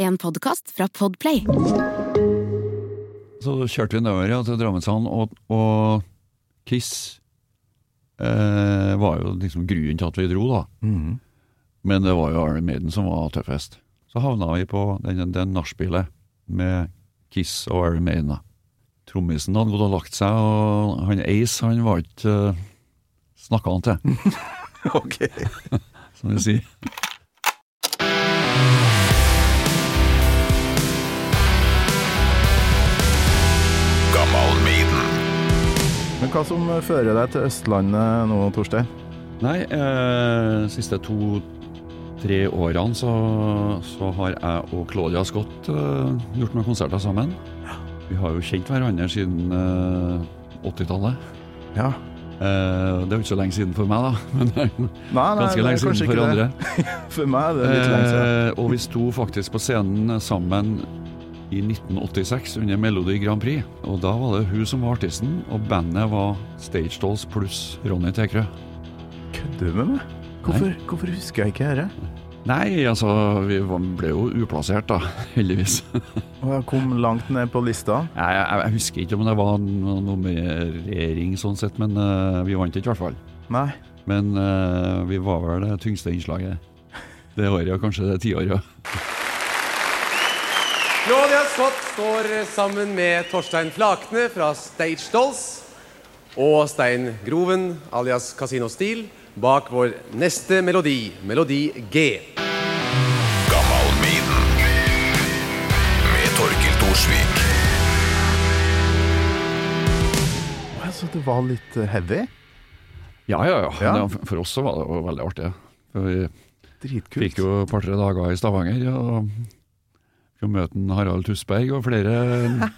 En podkast fra Podplay. Så kjørte vi nedover ja, til Drammenshallen, og, og Kiss eh, var jo liksom gruen til at vi dro, da. Mm. Men det var jo Iron Maiden som var tøffest. Så havna vi på den, den nachspielet med Kiss og Iron Maiden. da. Trommisen hadde gått og lagt seg, og han Ace han var ikke uh, snakka han til, Ok. som vi sier. Men hva som fører deg til Østlandet nå, Torstein? Nei, eh, siste to-tre årene så, så har jeg og Claudia Scott eh, gjort noen konserter sammen. Vi har jo kjent hverandre siden eh, 80-tallet. Ja. Eh, det er jo ikke så lenge siden for meg, da. Men Nei, nei, ganske lenge siden for andre. For meg er det litt lenge siden. Eh, og vi sto faktisk på scenen sammen i 1986 under Melodi Grand Prix. Og da var det hun som var artisten, og bandet var Stage Dolls pluss Ronny Tekrø. Kødder du med meg? Hvorfor, hvorfor husker jeg ikke dette? Nei, altså, vi ble jo uplassert, da, heldigvis. Og jeg kom langt ned på lista. Jeg, jeg, jeg husker ikke om det var noe nummerering sånn sett, men uh, vi vant ikke i hvert fall. Nei. Men uh, vi var vel det tyngste innslaget det året, og kanskje det tiåret. Scott står sammen med Torstein Flakne fra Stage Dolls og Stein Groven alias Casino Steel bak vår neste melodi, melodi G. Så det var litt eh, heavy. Ja, ja, ja. Ja. For oss så var det veldig artig. For vi Dritkult. fikk jo et par-tre dager i Stavanger, og fikk møte Harald Tusberg og flere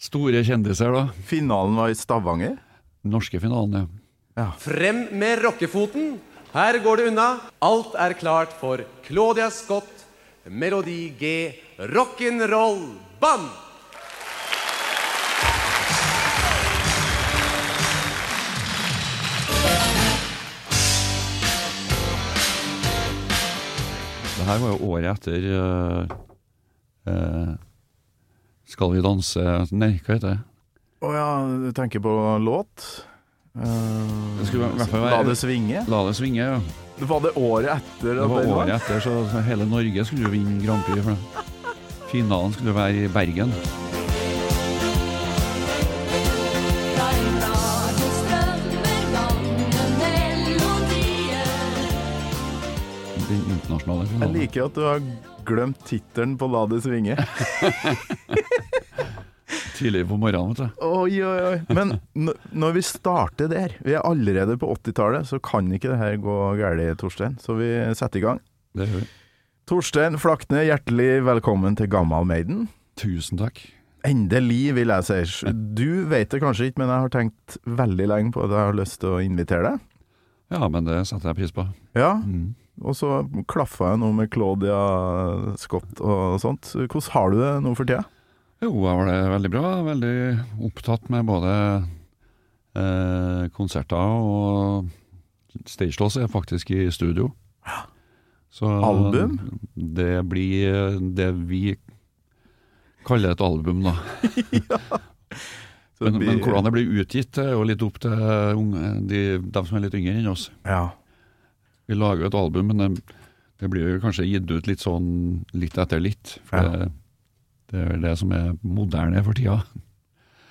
store kjendiser, da. Finalen var i Stavanger. Den norske finalen, ja. Frem med rockefoten. Her går det unna. Alt er klart for Claudia Scott, melodi G, rock'n'roll band. Det her var jo året etter eh, eh, Skal vi danse Nei, hva heter det? Å ja, du tenker på låt? Uh, Det skulle i hvert fall være- La det svinge? La det svinge, ja. Det Var det året etter? Det var året etter, så så hele Norge skulle jo vinne Grand Prix. For det. Finalen skulle være i Bergen. Internasjonale Jeg liker at du har glemt tittelen på La det svinge. Tidligere på morgenen, vet du. Oi, oi, oi. Men når vi starter der, vi er allerede på 80-tallet, så kan ikke det her gå galt, Torstein. Så vi setter i gang. Det gjør vi. Torstein Flakne, hjertelig velkommen til Gammal Maiden. Tusen takk. Endelig, vil jeg si. Du vet det kanskje ikke, men jeg har tenkt veldig lenge på at jeg har lyst til å invitere deg. Ja, men det setter jeg pris på. Ja, Mm. Og så klaffa jeg nå med Claudia Scott og sånt. Hvordan har du det nå for tida? Jo, jeg var det veldig bra. Veldig opptatt med både eh, konserter og Stagelås er faktisk i studio. Så Album? Det blir det vi kaller et album, da. ja. Men, blir- men hvordan det blir utgitt, er jo litt opp til unge, de, dem som er litt yngre enn oss. Ja. Vi lager jo et album, men det, det blir jo kanskje gitt ut litt sånn litt etter litt. For Ja. det, det er vel det som er moderne for tida.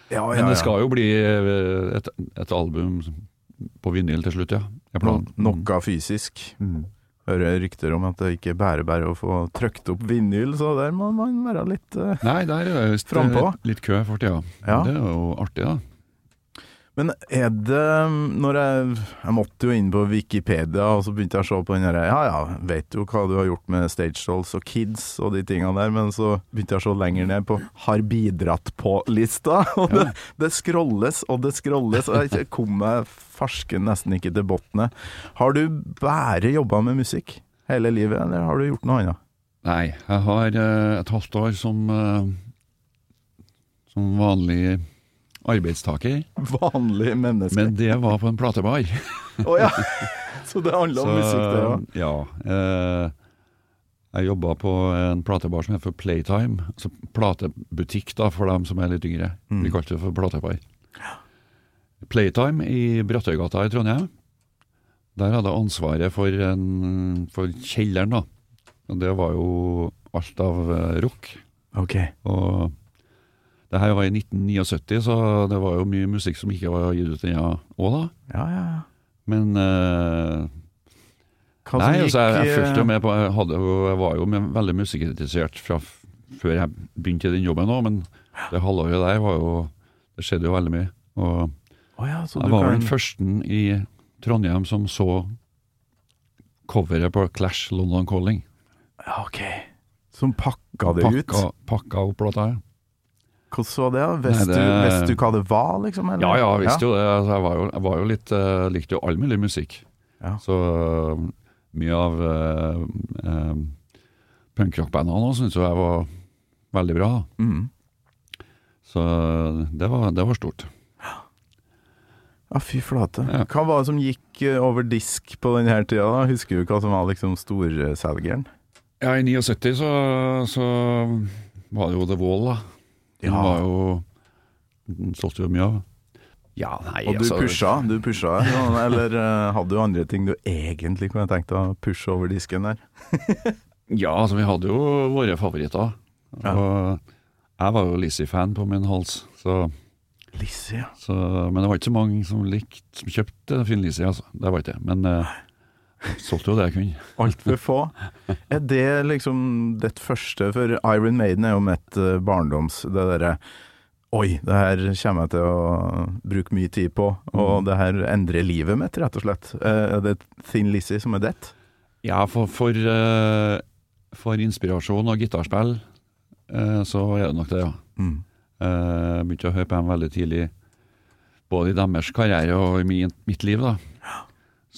Ja, Men det skal jo bli eh, et, et album på vinyl til slutt, ja. No, noe fysisk. Mm. Hører rykter om at det ikke er bare å få trykt opp vinyl, så der må man være litt uh, Nei, der er det Frampå. litt, litt kø for tida. Ja. Det er jo artig, da. Men er det Når jeg Jeg måtte jo inn på Wikipedia, og så begynte jeg å se på den derre Ja ja, vet jo hva du har gjort med Stage Dolls og Kids og de tingene der, men så begynte jeg å se lenger ned på Har bidratt på-lista. Og det, det scrolles og det scrolles, og jeg kom meg farsken nesten ikke til bunnen. Har du bare jobba med musikk hele livet, eller har du gjort noe annet? Nei, jeg har eh, et halvt år som, eh, som vanlig arbeidstaker, Vanlig menneske. men det var på en platebar. Å ja! Så det handler om musikk, det òg. ja. eh, Jeg jobba på en platebar som heter Playtime. Altså platebutikk da, for dem som er litt yngre. Mm. Vi kalte det for platebar. Playtime i Brattøygata i Trondheim. Der hadde jeg ansvaret for, en, for kjelleren, da. Og det var jo alt av eh, rock. Ok. Og det her var i 1979, så det var jo mye musikk som ikke var gitt ut ennå òg, da. Ja, ja, ja. Men uh, Nei, gikk, altså, jeg, jeg eh, fulgte jo med på Jeg, hadde, jeg var jo veldig musikkritisert fra før jeg begynte i den jobben òg, men det halvåret der var jo Det skjedde jo veldig mye. Og oh, ja, så jeg var vel den første i Trondheim som så coveret på Clash London Calling. Ja, ok. Som pakka det ut? Pakka, pakka opp låta, her. Hvordan var det? Visste det- du, du hva det var, liksom? eller? Ja, ja, jeg visste jo det. Altså, jeg var jo, jeg var jo litt uh, Likte jo all mulig musikk. Ja. Så uh, mye av uh, uh, punkrockbandene nå syntes jo jeg var veldig bra. Mm. Så det var, det var stort. Ja, fy flate. Ja. Hva var det som gikk eh, over disk på denne tida? da? Husker du hva som var liksom storselgeren? Ja, i 79 så, så var det jo The Wall, da. Den Ja. var jo Den solgte jo mye av. Ja, nei, Og du altså pusha, du pusha, ja, eller uh, hadde du andre ting du egentlig kunne tenkt å pushe over disken der? Ja, altså vi hadde jo våre favoritter. Ja. Og jeg var jo Lizzie-fan på min hals, så, Lizzie, ja. så Men det var ikke så mange som likte Som kjøpte Finn Lizzie, altså. Det var ikke det. Men jeg solgte jo det jeg kunne. Altfor få. Er det liksom ditt første For Iron Maiden er jo mitt eh, barndoms Det derre Oi, det her kommer jeg til å bruke mye tid på, og Mm. det her endrer livet mitt, rett og slett. Eh, Er det Thin Lizzie som er det? Ja, for, for, eh, for inspirasjon og gitarspill, så er det nok det, ja. Mm. Eh, begynte å høre på dem veldig tidlig, både i deres karriere og i mitt liv. da.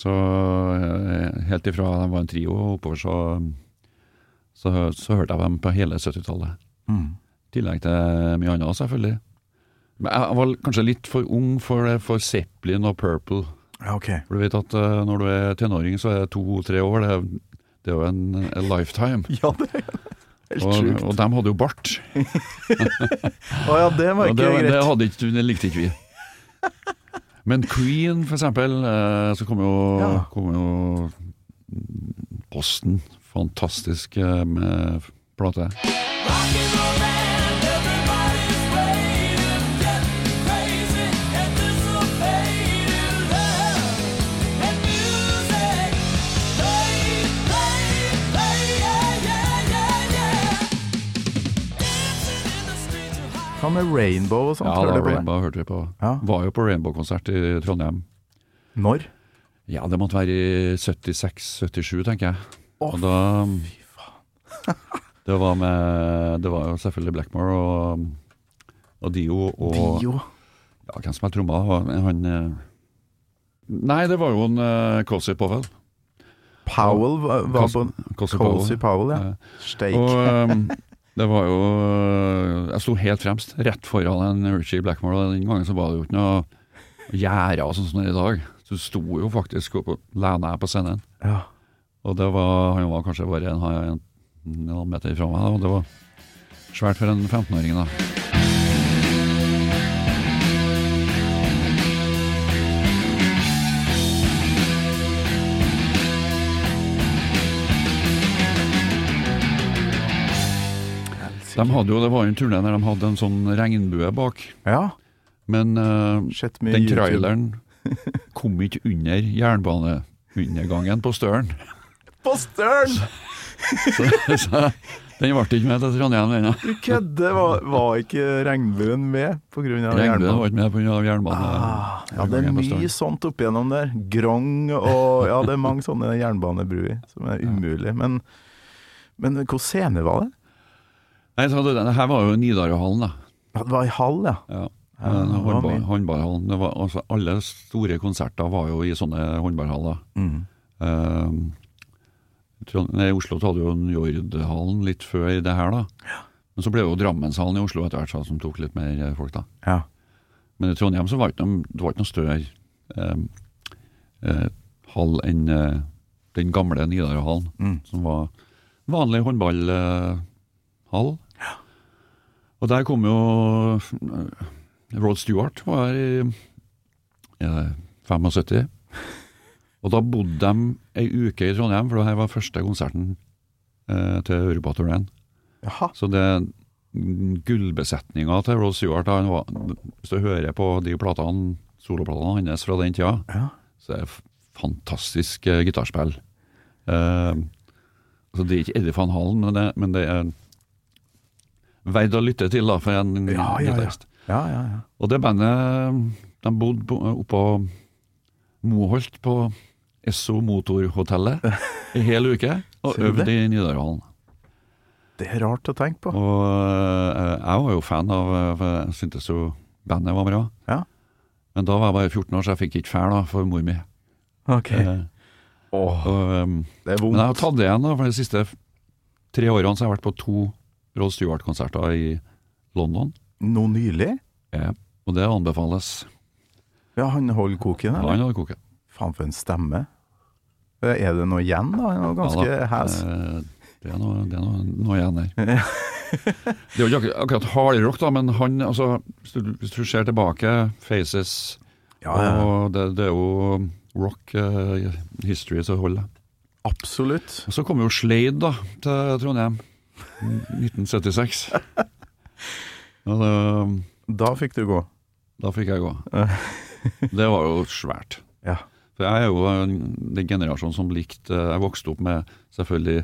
Så eh, helt ifra de var en trio oppover, så, så, så hørte jeg dem på hele 70-tallet. Mm. I tillegg til mye annet, selvfølgelig. Men jeg var kanskje litt for ung for, for Zeppelin og Purple. Ja, ok. For du vet at uh, når du er tenåring, så er det to-tre år. Det, det er jo en, en lifetime. Ja, det er helt Og, sjukt. og de hadde jo bart. Å ja, det var ikke det, greit. det, hadde ikke, det likte ikke vi. Men Queen, for eksempel, eh, så kom jo, Ja. kom jo Posten. Fantastisk eh, med plate. Hva med Rainbow og sånt? Ja, da? Rainbow hørte vi på. Ja. Var jo på Rainbow-konsert i Trondheim. Når? Ja, det måtte være i 76-77, tenker jeg. Å, da Det var med Det var jo selvfølgelig Blackmore og, og Dio og Dio. Ja, hvem som er tromma? Han eh, Nei, det var jo en uh, Cosy Powell. Powell var, var på Cozy Cozy Powell, ja. Eh, Steak. Og ehm, det var jo Jeg sto helt fremst, rett foran en Richie Blackmore. Den gangen så var det jo ikke noe gjerder og sånn som det er i dag. Så du sto jo faktisk og lena deg på scenen. Ja. Og det var, han var kanskje bare en, en, en halv meter fra meg, og det var svært for en 15-åring. da. De hadde jo, Det var jo en turné der de hadde en sånn regnbue bak, ja. men uh, den traileren kom ikke under jernbaneundergangen på Støren. På Støren! Så, så den ble ikke med til Trondheim, ennå. Du kødder! Var, var ikke regnbuen med på grunn av Regnbuen var ikke med pga. jernbanen. Ah, ja, det er mye sånt opp igjennom der. Grong og Ja, det er mange sånne jernbanebruer som er umulig. Men, men hvor scene var det? Nei, så det, det her var jo Nidarøhallen, da. Ja, Det var i hall, ja. Ja. Ja, En det var håndball, håndballhallen. Det var, altså, alle store konserter var jo i sånne håndballhaller. Mm. Trond- nei, Oslo hadde jo Njordhallen litt før det her, da. Men så ble jo Drammenshallen i Oslo etter hvert som tok litt mer eh, folk, da. Ja. Men i Trondheim så var det noe, det var ikke noe større eh, eh, hall enn eh, den gamle Nidarøhallen, Mm. som var vanlig håndballhall. Og der kom jo eh, Rod Stewart var eh, 75. Og da bodde de ei uke i Trondheim, for det her var første konserten eh, til Europaturneen. Så det gullbesetninga til Rod Stewart han var, Hvis du hører på de platene, soloplatene hans fra den tida, Ja. så er det fantastisk eh, gitarspill. Eh, altså det er ikke Eddie van Hallen, men det, men det er verdt å lytte til da, for en Ja, ja, ja. gitarist. Ja, ja, ja. Og det bandet de bodde på- oppå Moholt på Esso Motorhotellet i hel uke og øvde i Nidarhallen. Det er rart å tenke på. Og eh, jeg var jo fan av eh, For jeg syntes jo bandet var bra. Ja. Men da var jeg bare 14 år, så jeg fikk ikke fæl for mor mi. Ok. Eh, Åh, og, um, det er vondt. men jeg har tatt det igjen, da, for de siste tre årene så har jeg vært på to Rod Stewart-konserter i London. Nå nylig? Ja, og det anbefales. Ja, han holder koken, Ja, eller? han holder koken. Faen for en stemme. Er det noe igjen, da? Er ganske Ja hes. eh, Det er noe, det er noe, noe igjen der. Det er jo ikke akkurat, hardrock, da, men han altså, hvis, du, hvis du ser tilbake, Faces Ja, ja. Og det, det er jo rock uh, history som holder. Absolutt. Og så kom jo Slade da, til Trondheim. 1976. Og det, Da fikk du gå. da fikk jeg gå. Det var jo svært. Ja. For jeg er jo den generasjonen som likte Jeg vokste opp med selvfølgelig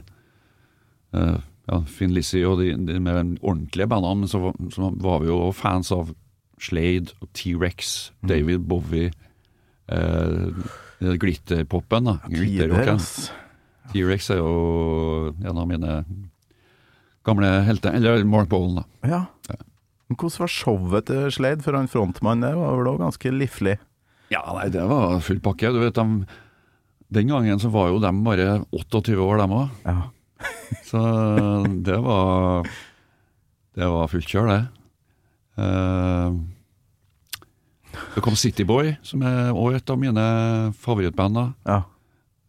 eh, ja, Finn Lizzie og de, de mer ordentlige bandene, men så, var- så var vi jo fans av Slade T-Rex, Mm. David Bowie, eh, det glitterpopen, da. Glitterrocken. T-Rex er jo en av mine gamle helter. Eller Mark Bolan, da. Ja. Ja. Hvordan var showet til Slade? For han frontmannen der var vel òg ganske livlig. Ja, nei, det var full pakke. Du vet, de, den gangen så var jo de bare 28 år, dem òg. Ja. Så det var Det var fullt kjør, det. Uh, det kom Cityboy, som er også et av mine favorittband. ja.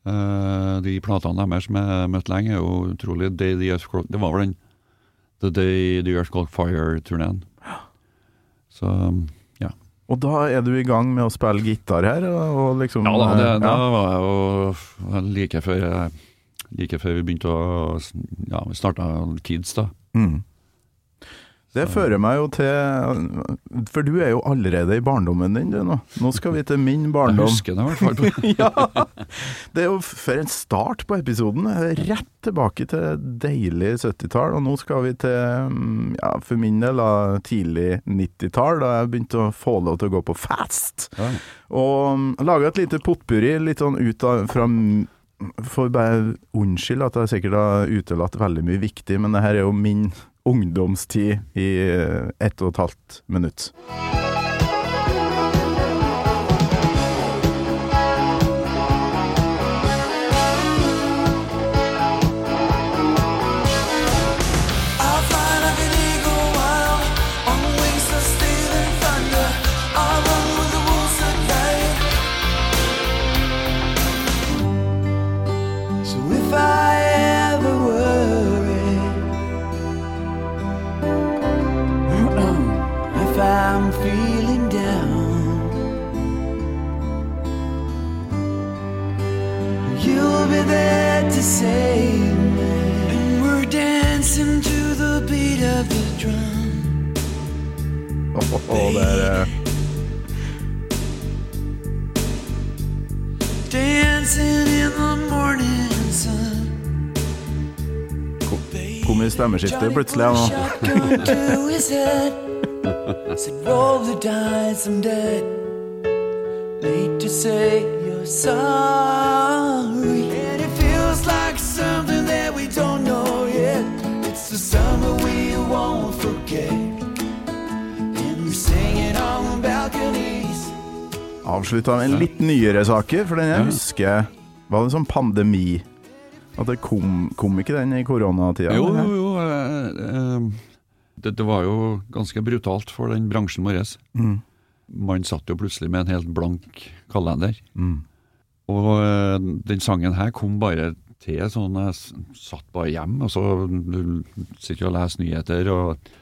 Uh, de platene deres som jeg har møtt lenge, er jo utrolig Day the Earth Caught- Det var vel den The Day the Earth Called Fire-turneen. Så ja. Og da er du i gang med å spille gitar her, og, liksom Ja da, det, eh, da ja. var jeg jo like før, like før vi begynte å Ja, vi starta Kids, da. Mm. Det fører meg jo til For du er jo allerede i barndommen din, du nå. Nå skal vi til min barndom. Jeg husker det i hvert fall. ja! Det er jo for en start på episoden. Rett tilbake til deilig 70-tall. Og nå skal vi til, mm, ja, for min del, da, tidlig 90-tall, da jeg begynte å få lov til å gå på fast. Ja. Og um, laga et lite potpurri litt sånn ut av fra m- Får bare unnskylde at jeg sikkert har utelatt veldig mye viktig, men det her er jo min ungdomstid i eh, ett og et halvt minutt. To save me. And we're dancing to the beat of the drum. Og det er eh, Dancing in the morning sun. kom i stemmeskiftet plutselig. Ja, nå. Shotgun to his head. Said, roll the dice, I'm dead. Need to say you're sorry. That we don't know yet. It's the summer we won't forget. And we're singing on balconies. Avslutta med en litt nyere saker, for den jeg husker Var det sånn pandemi? At det kom, kom ikke den i koronatida? Jo, jo, jo. eh, eh, Det, det var jo ganske brutalt for den bransjen vår. Mm. Man satt jo plutselig med en helt blank kalender. Mm. Og eh, den sangen her kom bare til sånn Jeg satt bare hjemme, og så sitter og leser nyheter og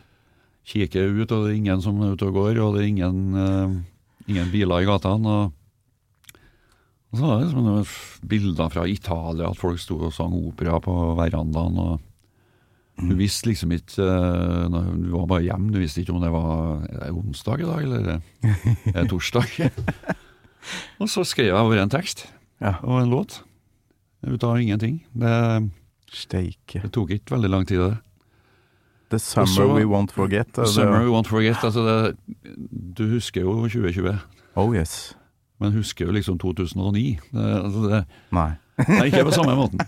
kikker ut, og det er ingen som er ute og går, og det er ingen, uh, ingen biler i gatene. Og, og så var det noen bilder fra Italia, at folk sto og sang opera på verandaen. og Du visste liksom ikke eh, når Du var bare hjemme, du visste ikke om det var er det onsdag i dag, eller er er det torsdag. og så skrev jeg over en tekst Ja. og en låt. Ut av ingenting. Det, Steike. det tok ikke veldig lang tid, det. The summer Og så- we won't forget. The Summer we won't forget. Altså det, du husker jo 2020, Oh yes. men husker jo liksom 2009. Det, altså det, Nei. nei, ikke på samme måten.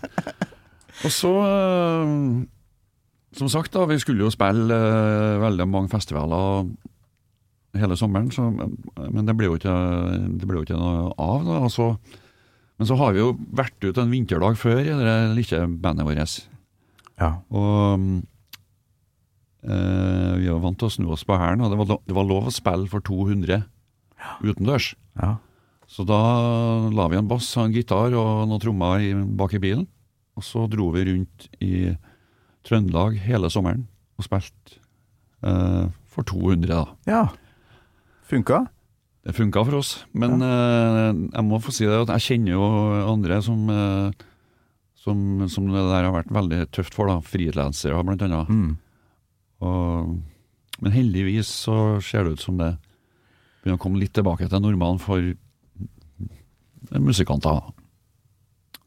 Og så eh, Som sagt, da, vi skulle jo spille eh, veldig mange festivaler hele sommeren, så, men det ble jo ikke, det ble jo ikke noe av. da, og så men så har vi jo vært ute en vinterdag før i det lille bandet vårt. Ja. Og øh, vi var vant til å snu oss på hælen, og det var, lov, det var lov å spille for 200 utendørs. ja. Så da la vi en bass en gitar og noen trommer bak i bilen. Og så dro vi rundt i Trøndelag hele sommeren og spilte øh, for 200, da. ja. Funka? Det funka for oss, men eh, jeg må få si det at jeg kjenner jo andre som, uh, som, som det der har vært veldig tøft for, da. Frilansere blant annet. Mm. Og, men heldigvis så ser det ut som det begynner å komme litt tilbake til normalen for musikanter.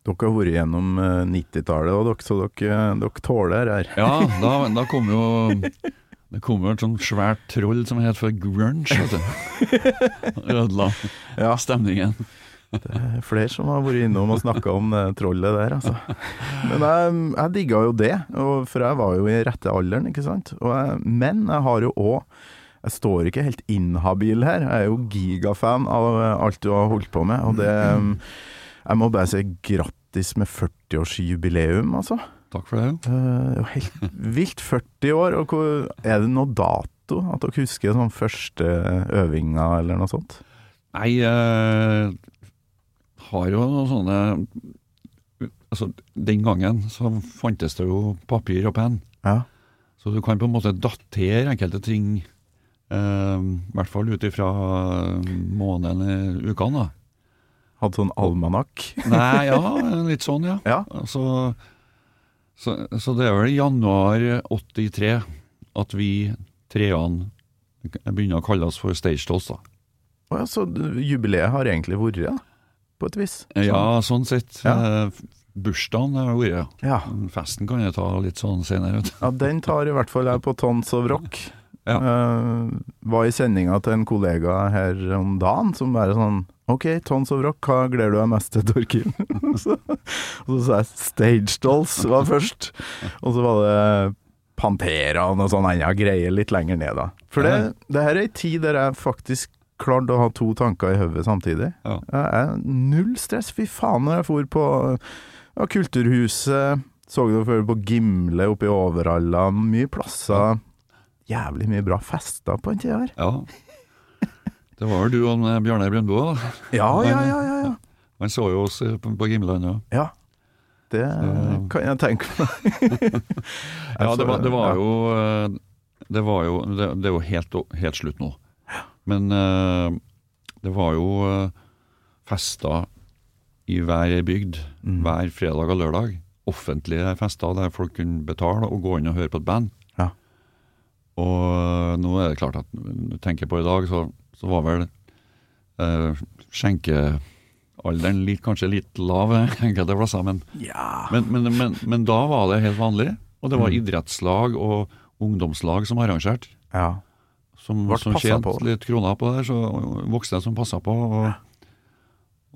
Dere har vært gjennom eh, 90-tallet, og så dere, dere tåler her. Ja, da, da kom jo Det kom jo et sånt svært troll som het for grunge, vet du. Ødela Ja. stemningen. Det er flere som har vært innom og snakka om det trollet der, altså. Men jeg, jeg digga jo det, for jeg var jo i rette alderen, ikke sant. Jeg, men jeg har jo òg Jeg står ikke helt inhabil her. Jeg er jo gigafan av alt du har holdt på med, og det Jeg må bare si grattis med 40-årsjubileum, altså. Takk for det. Det er jo helt vilt 40 år, og er det noe dato? At dere husker sånn første øvinga, eller noe sånt? Nei, jeg har jo noen sånne Altså, den gangen så fantes det jo papir og penn. Ja. Så du kan på en måte datere enkelte ting, eh, i hvert fall ut ifra måneden i ukene. da. Hadde sånn almanakk? Nei, ja, litt sånn, ja. Ja. Så, så, så det er vel i januar 83 at vi treene begynner å kalle oss for Stage Dolls, da. Oh ja, så jubileet har egentlig vært, da? På et vis? Ja, sånn sett. Ja. Eh, Bursdagen har vært, ja. Festen kan jeg ta litt sånn senere. ja, den tar i hvert fall jeg på Tons of Rock. Ja. Uh, var i sendinga til en kollega her om dagen som bare sånn OK, Tons of Rock, hva gleder du deg mest til, Torkil? og så sa jeg Stage Dolls var først. Og så var det Pantera og noe sånn annet greier litt lenger ned, da. For det, det her er ei tid der jeg faktisk klarte å ha to tanker i hodet samtidig. Ja. Jeg null stress. Fy faen, når jeg for på ja, Kulturhuset, så du før på Gimle oppe i Overhalla, mye plasser. Jævlig mye bra fester på den tida her. Ja. Det var vel du og Bjarne Brøndbo, da. Ja, ja, ja, ja. ja. Han så jo oss eh, på, på Gimleland, ja. ja. Det Så- kan jeg tenke meg. Ja, det var, det var jo eh, Det var jo Det, det er jo helt, helt slutt nå. Men eh, det var jo fester i hver bygd Mm. hver fredag og lørdag. Offentlige fester der folk kunne betale og gå inn og høre på et band. Ja. Og nå er det klart at når du tenker på i dag, så, så var vel eh, skjenkealderen litt, kanskje litt lav enkelte plasser, men Ja. men, men, men, men da var det helt vanlig, og det var Mm. idrettslag og ungdomslag som arrangerte. ja. Som, som tjente litt kroner på det, så voksne som passa på. Og,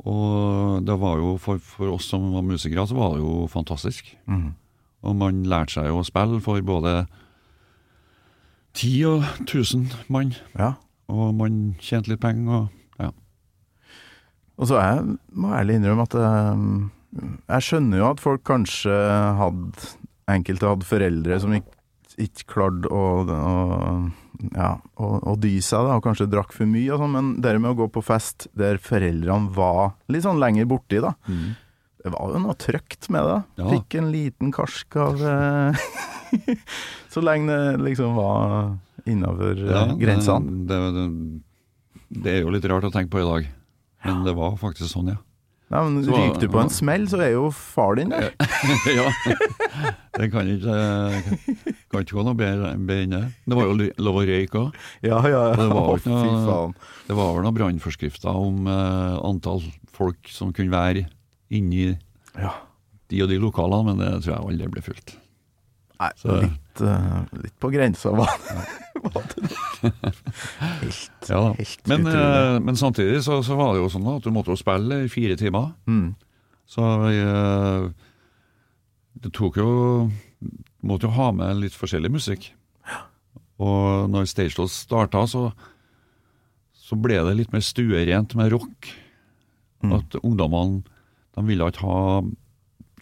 og det var jo for, for oss som var musikere, så var det jo fantastisk. Mm. Og man lærte seg jo å spille for både ti og tusen mann, ja. Og man tjente litt penger. og ja. Og så jeg må ærlig innrømme at jeg, jeg skjønner jo at folk kanskje hadde Enkelte hadde foreldre som ikke, ikke klarte å, å, ja, å, å dy seg, da, og kanskje drakk for mye og sånn, men det med å gå på fest der foreldrene var litt sånn lenger borti, da, Det var jo noe trøkt med det. Ja. Fikk en liten karsk av eh, Så lenge det liksom var innafor Ja, grensene. Det, det, det er jo litt rart å tenke på i dag, men det var faktisk sånn, ja. Nei, men Så- Ryker du på en smell, så er jo far din der. ja. Det kan ikke Kan ikke gå noe bedre enn det. Det var jo lov å røyke òg. Ja, ja, ja. Det var vel noen brannforskrifter om uh, antall folk som kunne være inni Ja. de og de lokalene, men det tror jeg aldri ble fulgt. Nei, Så- litt, eh, litt på grensa hva, var det. Helt, Ja, helt Men, utrolig. eh, men samtidig så, så var det jo sånn at du måtte jo spille i fire timer. Mm. Så eh, det tok jo måtte jo ha med litt forskjellig musikk. Og når Stageless starta, så, så ble det litt mer stuerent med rock. Mm. At ungdommene de ville ikke ha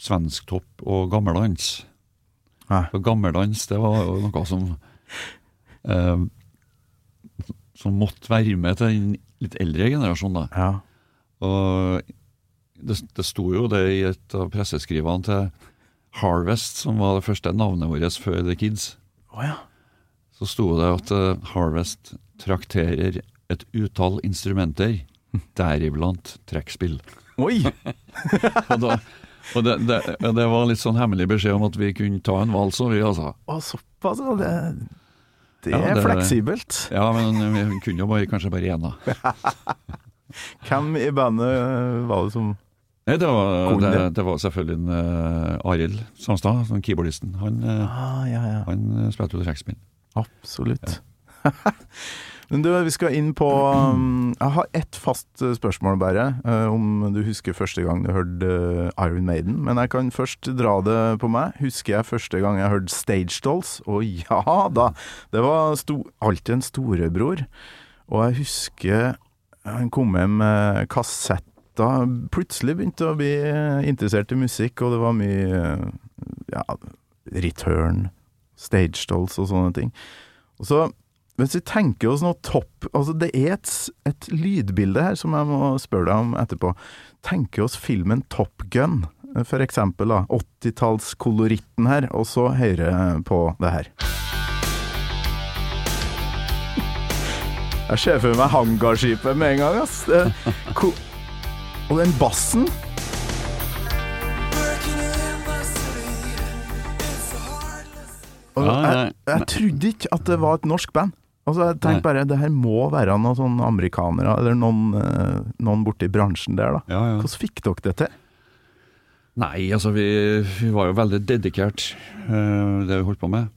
svensktopp og gammeldans. For gammeldans, det var jo noe som eh, Som måtte være med til den litt eldre generasjonen. da. Ja. Og det, det sto jo det i et av presseskrivene til Harvest, som var det første navnet vårt før The Kids. Oh, ja. Så sto det at uh, Harvest trakterer et utall instrumenter, deriblant trekkspill. Oi! Og, da, og det, det, det var litt sånn hemmelig beskjed om at vi kunne ta en vals, og vi altså. Å, såpass, altså. Det, det Ja, er fleksibelt. Ja, men vi kunne jo bare, kanskje bare én, da. Hvem i bandet var det som Nei, det var, det, det? var selvfølgelig en uh, Arild Samstad, sånn keyboardisten. Han, uh, Ah, ja, ja. han eh, spilte jo trekkspill. Absolutt. Men du, vi skal inn på um, Jeg har ett fast eh, spørsmål bare, eh, om du husker første gang du hørte eh, Iron Maiden. Men jeg kan først dra det på meg. Husker jeg første gang jeg hørte Stage Dolls? Å ja da! Det var sto, alltid en storebror. Og jeg husker han kom hjem med kassetter. Plutselig begynte å bli interessert i musikk, og det var mye ja, Return, Stage Dolls og sånne ting. Og så, hvis vi tenker oss noe topp Altså, det er et, et lydbilde her som jeg må spørre deg om etterpå. Tenker oss filmen Top Gun, for eksempel, da. 80-tallskoloritten her, og så høyre på det her. Jeg ser for meg hangarskipet med en gang, ass. Og den bassen Og jeg, jeg trodde ikke at det var et norsk band. Altså, tenkte bare det her må være noen sånne amerikanere, eller noen, eh, noen borti bransjen der, da. Ja, ja. Hvordan fikk dere det til? Nei, altså vi, vi var jo veldig dedikert, uh, det vi holdt på med.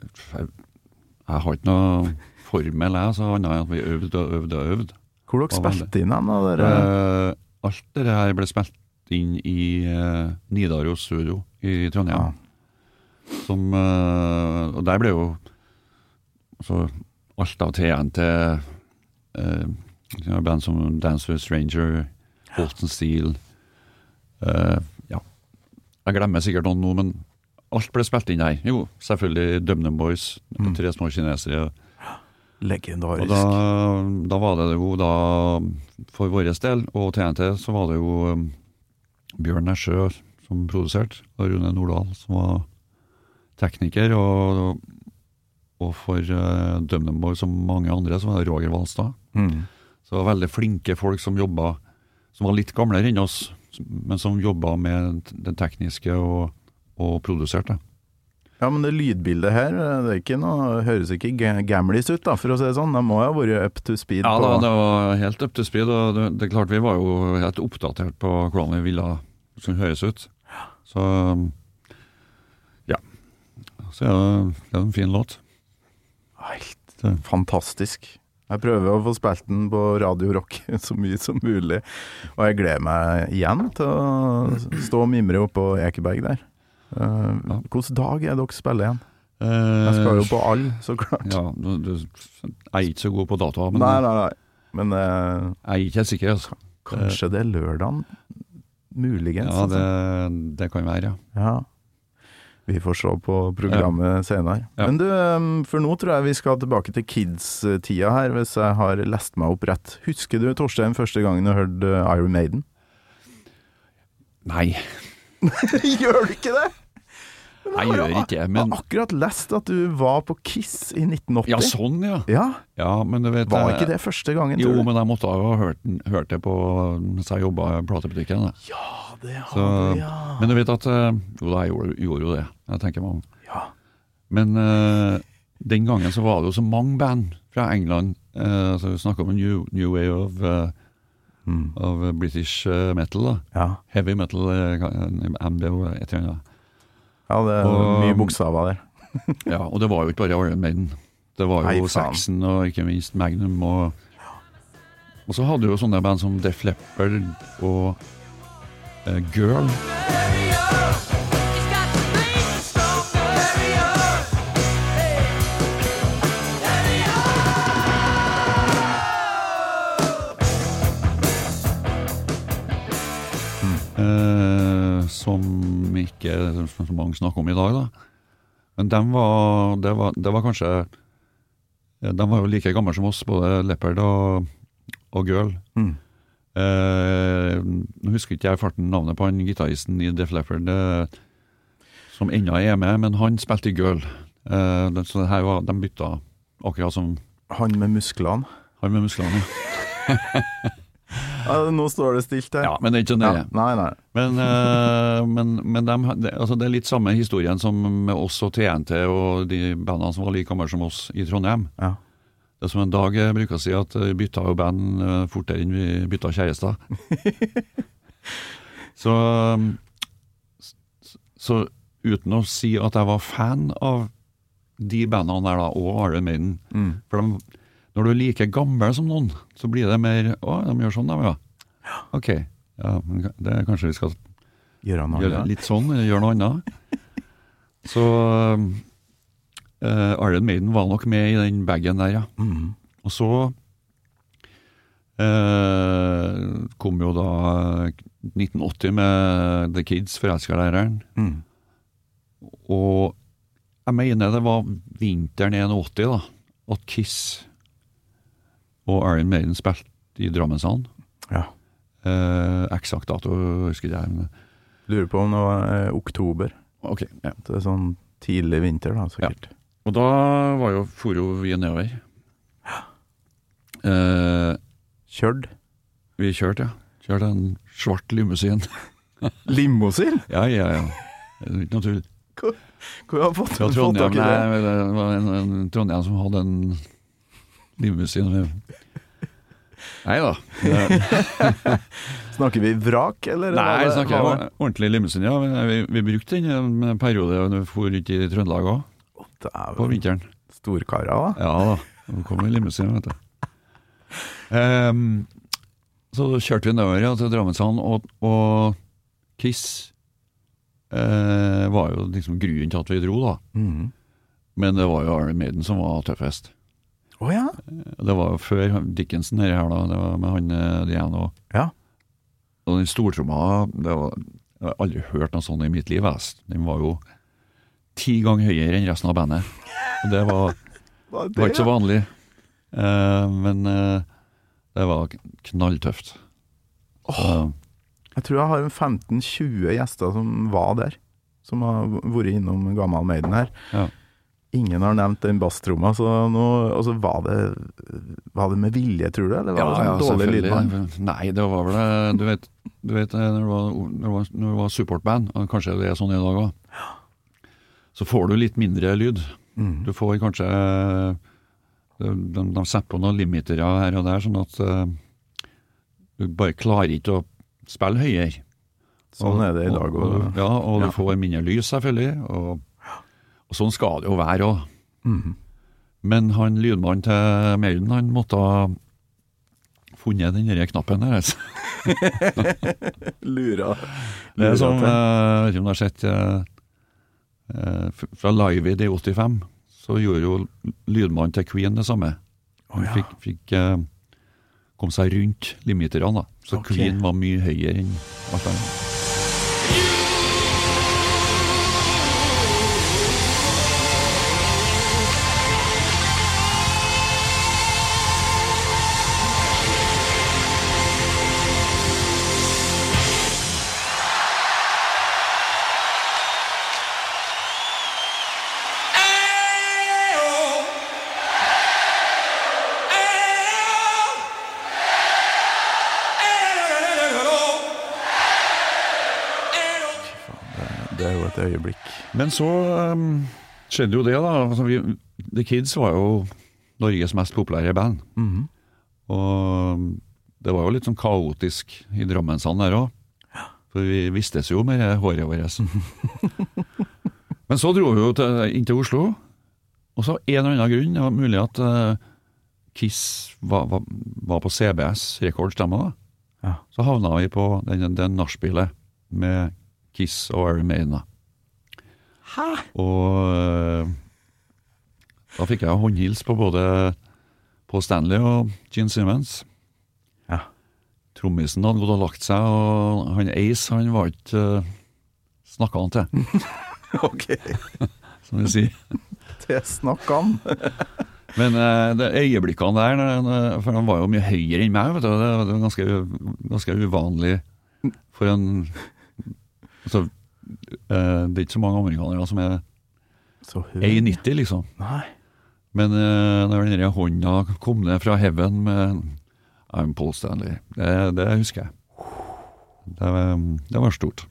Jeg, jeg har ikke noe formel, jeg, så annet enn at vi øvde og øvde og øvde. Hvor dere spilte inn hen? dere? Eh, alt det her ble spilt inn i uh, Nidaros studio i Trondheim. Som, uh, og der ble jo altså, alt av TNT, uh, band som Dance with Stranger, Holton Steel eh, Ja, jeg glemmer sikkert noen nå, men alt ble spilt inn der. Jo, selvfølgelig DumDum Boys, Mm. Tre små kinesere. Legendarisk. Og da, da var det jo da, for vår del, og TNT, så var det jo um, Bjørn Nesjø som produserte, og Rune Nordahl som var tekniker, og, og for uh, DumDum som mange andre, så var det Roger Valstad. Mm. Så det var veldig flinke folk som jobba, som var litt gamlere enn oss, men som jobba med det tekniske og, og produserte. Ja, men det lydbildet her, det er ikke noe, høres ikke ga- gamlis ut, da, for å si det sånn. De må jo ha vært up to speed Ja, da, det var helt up to speed, og det, det er klart vi var jo helt oppdatert på hvordan vi ville skulle høres ut. Så ja. Så det, det er en fin låt. Helt fantastisk. Jeg prøver å få spilt den på Radio Rock så mye som mulig, og jeg gleder meg igjen til å stå og mimre oppå Ekeberg der. Uh, Ja. Hvilken dag er dere spiller igjen? Jeg Jeg skal jo på all, så klart. Eh, Ja, du, du, jeg er ikke så god på datoer, men Nei, nei, nei. Men uh, jeg er ikke helt sikker. Altså. kanskje det er lørdagen? Muligens. Ja, det, altså. det kan være, ja. Ja. Vi får se på programmet senere. Ja. Men du, for nå tror jeg vi skal tilbake til kids-tida her, hvis jeg har lest meg opp rett. Husker du, Torstein, første gangen du hørte Iron Maiden? Nei, Gjør du ikke det? Jeg gjør ikke det, Jeg har akkurat lest at du var på Kiss i 1980. Ja, sånn, ja. Ja, Ja, men du vet Var ikke det første gangen? Jo, du? men jeg måtte ha hørt, hørt det på mens jeg jobba i platebutikken. Ja, det har Så, du, ja. Men du vet at eh, Jo da, jeg gjorde, gjorde jo det. Jeg tenker meg om. ja. Men uh, den gangen så var det jo så mange band fra England. Uh, så Vi snakker om en new, new way of, uh, Mm. of British metal. da. ja. Heavy metal, uh, MBO, et eller annet. Ja, det er Og- mye bokstaver der. Ja, og det var jo ikke bare Iron Maiden. Det var jo. Saxon og ikke minst Magnum. Og, og så hadde du jo sånne band som Def Leppard og uh, Girl. Ikke så mange snakker om i dag, da. Men de var, det, var, det var kanskje De var jo like gamle som oss, både Leopard og, og Girl. Mm. Eh, nå husker ikke jeg farten navnet på han gitaristen i Def Leppard eh, som ennå er med, men han spilte i Girl. Eh, det- så det her var, de bytta akkurat som Han med musklene. han med musklene. Ja, nå står det stilt her. Ja, men det er ikke det Ja. Nei, nei. Men, uh, men, men dem, det, altså det er litt samme historien som med oss og TNT og de bandene som var like gamle som oss i Trondheim. Ja. Det er som en dag jeg bruker å si at vi bytta jo band eh, fortere enn vi bytta kjærester. så, så uten å si at jeg var fan av de bandene der da, og Iron Maiden Mm. For de, når du er like gammel som noen, så blir det mer Å, de gjør sånn, de, ja. Ok. Ja, men det er kanskje vi skal gjøre, noe gjøre litt sånn, eller gjøre noe annet. Så uh, Iron Maiden var nok med i den bagen der, ja. Mm. Og så uh, kom jo da 1980 med The Kids, forelskerlæreren. Mm. Og jeg mener det var vinteren 81 da, at Kiss og Iron Maiden spilte i Drammenshallen. Ja. Eh, eksakt dato husker jeg. ikke. Lurer på om det var eh, oktober. ok, ja. Det er sånn tidlig vinter, da, sikkert. Og da var jo, for jo vi nedover. Eh, Kjørt. vi kjørte, ja. Kjørte en svart limousin. Limousin? ja, ja, ja. Det er ikke noe tull. Hvor har du fått, fått i det? det var en, en Trondheim som hadde en limousin. Nei da. Snakker vi vrak, eller? Nei, jeg snakker om ordentlig limousin, ja. Men Vi, vi brukte den en periode da vi for ut i Trøndelag òg, på vinteren. storkarer, da. Ja da, det kom en limousin, vet du. Um, så kjørte vi nedover ja, til Drammenshallen, og, og Kiss eh, var jo liksom grunnen til at vi dro, da. Mhm. Men det var jo Arne Maiden som var tøffest. Å ja. Det var jo før Dickinson her, her da, det var med han eh, Diano. Ja. Og den stortromma, det var, jeg har aldri hørt noe sånt i mitt liv. Jeg. Den var jo ti ganger høyere enn resten av bandet. Og det var, Var det var ikke så vanlig. Eh, men eh, det var knalltøft. Så, Jeg tror jeg har 15-20 gjester som var der. Som har vært innom Gammal Maiden her. ja. Ingen har nevnt den basstromma, så nå altså, var, det, var det med vilje, tror du? Eller var det sånn dårlig lyd? Nei, det var vel det Du vet, du vet eh, når, det var, når, det var, supportband, og kanskje det er sånn i dag òg, så får du litt mindre lyd. Mm. Du får kanskje De, de, de setter på noen limitere her og der, sånn at uh, du bare klarer ikke å spille høyere. Sånn er det i dag òg. Ja, og du Ja. får mindre lys, selvfølgelig. Og, og sånn skal det jo være òg. Mm. Men han lydmannen til Maiden, han måtte ha funnet den knappen der. Altså. Lura. Det er sånn, eh, jeg vet ikke om du har sett eh, eh, Fra Live i i 85, så gjorde jo lydmannen til Queen det samme. Han ja. fikk, fikk kom seg rundt limiterne, da. Så okay. Queen var mye høyere enn alt annet. Et øyeblikk. Men så um, skjedde jo det, da. Altså, vi, The Kids var jo Norges mest populære band. Mhm. Og um, det var jo litt sånn kaotisk i Drammensand der òg. For vi vistes jo med håret vårt. Men så dro vi jo til, inn til Oslo, og så av en eller annen grunn, det var mulig at uh, Kiss var, var, var på CBS Records, da. Ja. Så havna vi på den, den nachspielet med Kiss og Iron Maiden. Hæ? Og eh, da fikk jeg håndhils på både på Stanley og Gene Simmons. Ja. Trommisen hadde gått og lagt seg, og han Ace han var ikke uh, snakka han til, ok, som vi sier. det snakka han. Men eh, det øyeblikkene der, for han var jo mye høyere enn meg, vet du, det var ganske, ganske uvanlig for en altså, eh, Det er ikke så mange amerikanere som er Så høy. 1,90, liksom. Nei. Men uh, når den hånda kom ned fra heaven med I'm Paul Stanley, det, det husker jeg. Det, det var stort.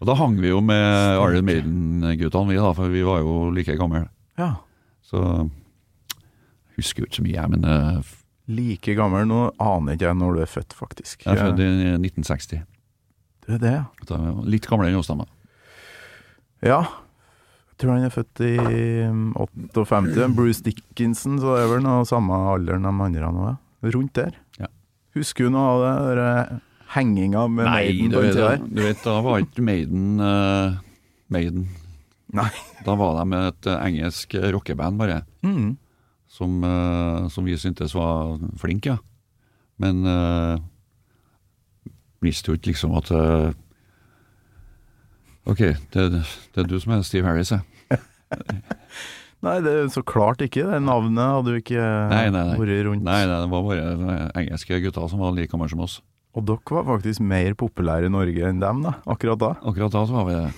Og da hang vi jo med Iron Maiden-guttene, vi da, for vi var jo like gamle. Ja. Så husker jo ikke så mye, jeg, men uh, Like gammel. Nå aner ikke jeg når du er født, faktisk. jeg er født i 1960. Du er det, ja. Så er litt gamlere enn oss, da. Ja. Jeg tror han er født i um, 58. Bruce Dickinson, så det er vel noe samme alderen de andre nå, ja. Rundt der. Ja. Husker du noe av det? Der, eh, henginga med Maiden du på den tida der? du vet, da var ikke Maiden uh, Maiden. Nei. Da var de et eh, engelsk rockeband, bare. Mm. som, uh, som vi syntes var flink, ja. Men uh, visste jo ikke liksom at uh, Ok, det, det er du som er Steve Harris, ja. Nei, det er så klart ikke. Det navnet hadde jo ikke nei. vært rundt. Nei, nei, det var bare engelske gutter som var like gamle som oss. Og dere var faktisk mer populære i Norge enn dem, da, akkurat da. Akkurat da så var vi det.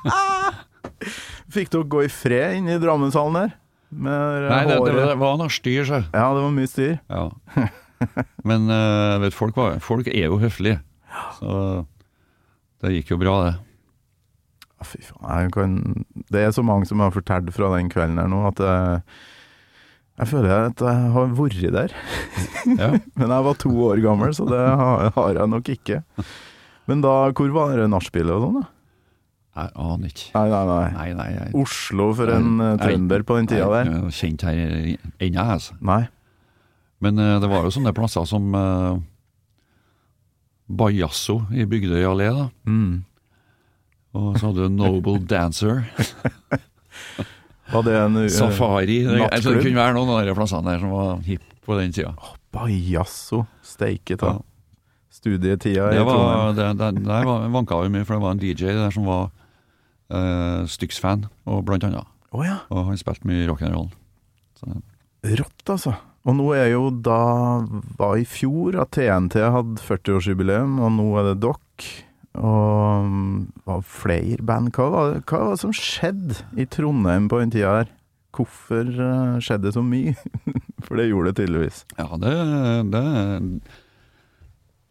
Fikk dere gå i fred inne i Drammenshallen der? Med Nei, det, det, det var noe styr, så. Ja, det var mye styr. Ja. Men uh, vet, folk, var, folk er jo høflige. Så det gikk jo bra, det. Fy faen. Kan, det er så mange som har fortalt fra den kvelden her nå, at jeg, jeg føler at jeg har vært der. Ja. Men jeg var to år gammel, så det har, har jeg nok ikke. Men da, hvor var det nachspielet og sånn, da? Jeg aner ikke. Nei, nei, nei. Nei, nei. Jeg, Oslo for en eh, trønder på den tida der. Jeg er kjent her ennå, altså. Nei. Men eh, det var jo sånne plasser som uh, Bajasso i Bygdøy allé, da. Mm. Og så hadde du Noble Dancer, Var det en uh, Safari tror det kunne være noen av de plassene der som var hipp på den tida. Bajasso. Steike ta. Ja. Studietida Det var, det, det, der vanka vi mye, for det var en DJ der som var uh, Styx-fan, og blant annet. Oh, ja. Og han spilte mye rock'n'roll. Rått, altså. Og nå er jo da Var i fjor at TNT hadde 40-årsjubileum, og nå er det dere. Og mm, var flere band. Hva var, det, hva var det som skjedde i Trondheim på den tida her? Hvorfor eh, skjedde det så mye? For det gjorde det tydeligvis. Ja, det, det